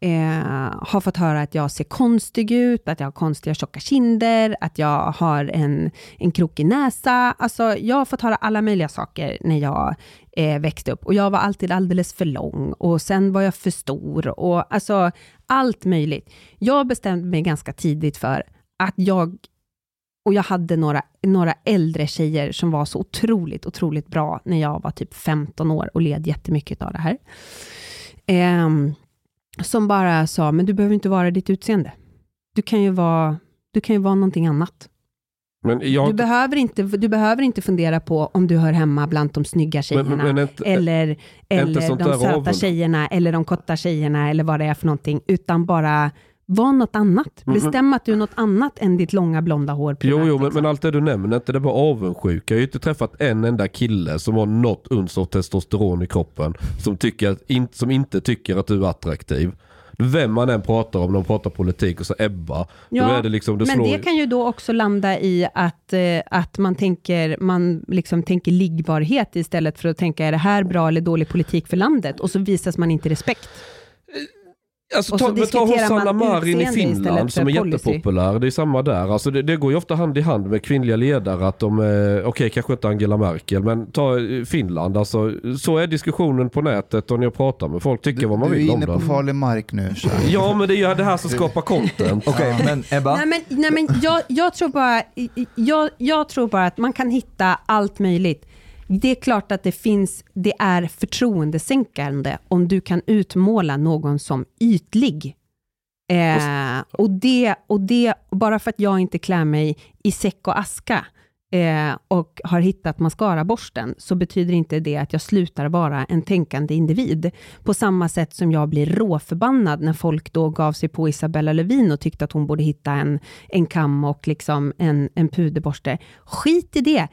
eh, har fått höra att jag ser konstig ut, att jag har konstiga tjocka kinder, att jag har en, en krokig näsa. Alltså, jag har fått höra alla möjliga saker när jag eh, växte upp. Och jag var alltid alldeles för lång och sen var jag för stor och alltså allt möjligt. Jag bestämde mig ganska tidigt för att jag och jag hade några, några äldre tjejer som var så otroligt, otroligt bra när jag var typ 15 år och led jättemycket av det här. Eh, som bara sa, men du behöver inte vara ditt utseende. Du kan ju vara, du kan ju vara någonting annat. Jag Du behöver, inte, du behöver inte fundera på om du hör hemma bland de snygga tjejerna, Men- men inte- eller, eller de söta tjejerna, eller de korta tjejerna, eller vad det är för någonting, utan bara var något annat. Mm, Bestäm att du är något annat än ditt långa blonda hår. Jo, primärt, jo men, liksom. men allt det du nämner, inte det bara avundsjuka. Jag har ju inte träffat en enda kille som har något uns av testosteron i kroppen. Som, tycker att, in, som inte tycker att du är attraktiv. Vem man än pratar om, de pratar politik och så Ebba. då är det liksom, det men det kan ju då också landa i att, eh, att man, tänker, man liksom tänker liggbarhet istället för att tänka, är det här bra eller dålig politik för landet? Och så visas man inte respekt. Alltså, Och ta, ta hon diskuterar man Sanna Marin i Finland som är policy. jättepopulär. Det är samma där. Alltså det, det går ju ofta hand i hand med kvinnliga ledare att de är, okej kanske inte Angela Merkel, men ta eh, Finland. Alltså, så är diskussionen på nätet och när jag pratar med folk, tycker vad man Du är vill om inne på den. farlig mark nu. Så. Ja men det är ju det här som skapar content. (laughs) Okej, men Ebba? Nej men, nej, men jag, jag, tror bara, jag, jag tror bara att man kan hitta allt möjligt. Det är klart att det finns, det är förtroendesänkande om du kan utmåla någon som ytlig. Eh, och, det, och det, bara för att jag inte klär mig i säck och aska eh, och har hittat mascaraborsten, så betyder inte det att jag slutar vara en tänkande individ. På samma sätt som jag blir råförbannad när folk då gav sig på Isabella Lövin och tyckte att hon borde hitta en, en kam och liksom en, en puderborste. Skit i det.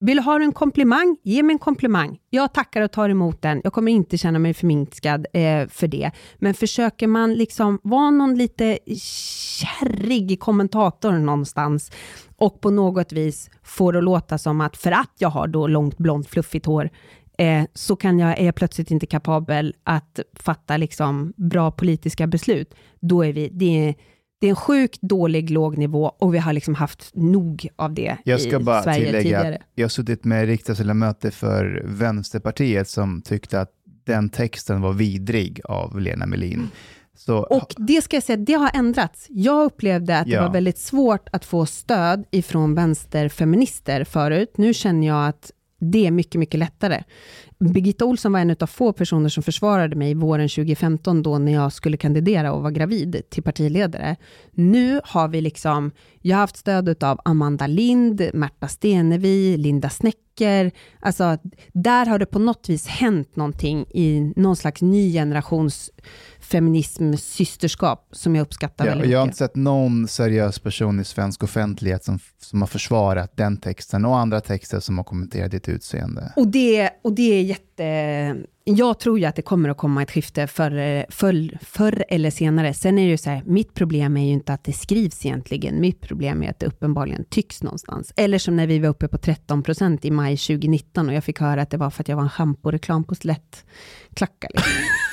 Vill du ha en komplimang? Ge mig en komplimang. Jag tackar och tar emot den. Jag kommer inte känna mig förminskad eh, för det. Men försöker man liksom vara någon lite kärrig kommentator någonstans och på något vis få det att låta som att för att jag har då långt blont fluffigt hår eh, så kan jag, är jag plötsligt inte kapabel att fatta liksom bra politiska beslut. Då är vi, det är, det är en sjukt dålig låg nivå och vi har liksom haft nog av det Jag ska i bara Sverige tillägga tidigare. jag har suttit med riksdagsledamöter för Vänsterpartiet som tyckte att den texten var vidrig av Lena Melin. Så, Och det ska jag säga, det har ändrats. Jag upplevde att Ja. det var väldigt svårt att få stöd ifrån vänsterfeminister förut. Nu känner jag att det är mycket, mycket lättare. Birgitta Olsson var en av få personer som försvarade mig våren 2015, då när jag skulle kandidera och var gravid till partiledare. Nu har vi liksom, jag har haft stöd av Amanda Lind, Märta Stenevi, Linda Snäcker. Alltså, där har det på något vis hänt någonting i någon slags ny generations feminism, systerskap, som jag uppskattar ja, väldigt jag har mycket. inte sett någon seriös person i svensk offentlighet som, som har försvarat den texten och andra texter som har kommenterat ditt utseende. Och det, och det är jätte... Jag tror ju att det kommer att komma ett skifte förr, förr, förr eller senare. Sen är det ju så här, mitt problem är ju inte att det skrivs egentligen. Mitt problem är att det uppenbarligen tycks någonstans. Eller som när vi var uppe på 13 procent i maj 2019 och jag fick höra att det var för att jag var en schamporeklam på Slättklacka. Liksom. (laughs)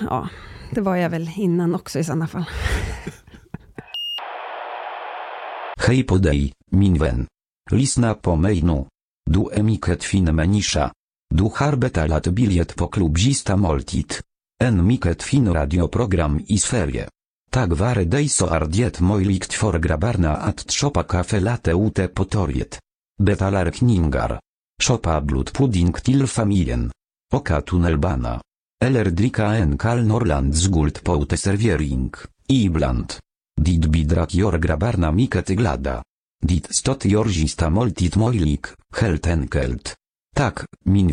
Ja, det var jag väl innan också i sådana fall. Hej på dig, min vän. Lyssna på mig nu. Du är mycket fin människa. Du har betalat biljett på klubbista måltid. En mycket fin radioprogram i Sverige. Tack vare dig så är det möjligt för grabbarna att köpa kaffe latte ute på torget. Betalar kningar. Köpa blodpudding till familjen. Åka tunnelbana. Eller dricka en kall Norrlands guld på uteservering, ibland. Dit bidrag gör grabbarna mycket glada. Dit stot gör sista måltid möjlig, helt enkelt. Tack, min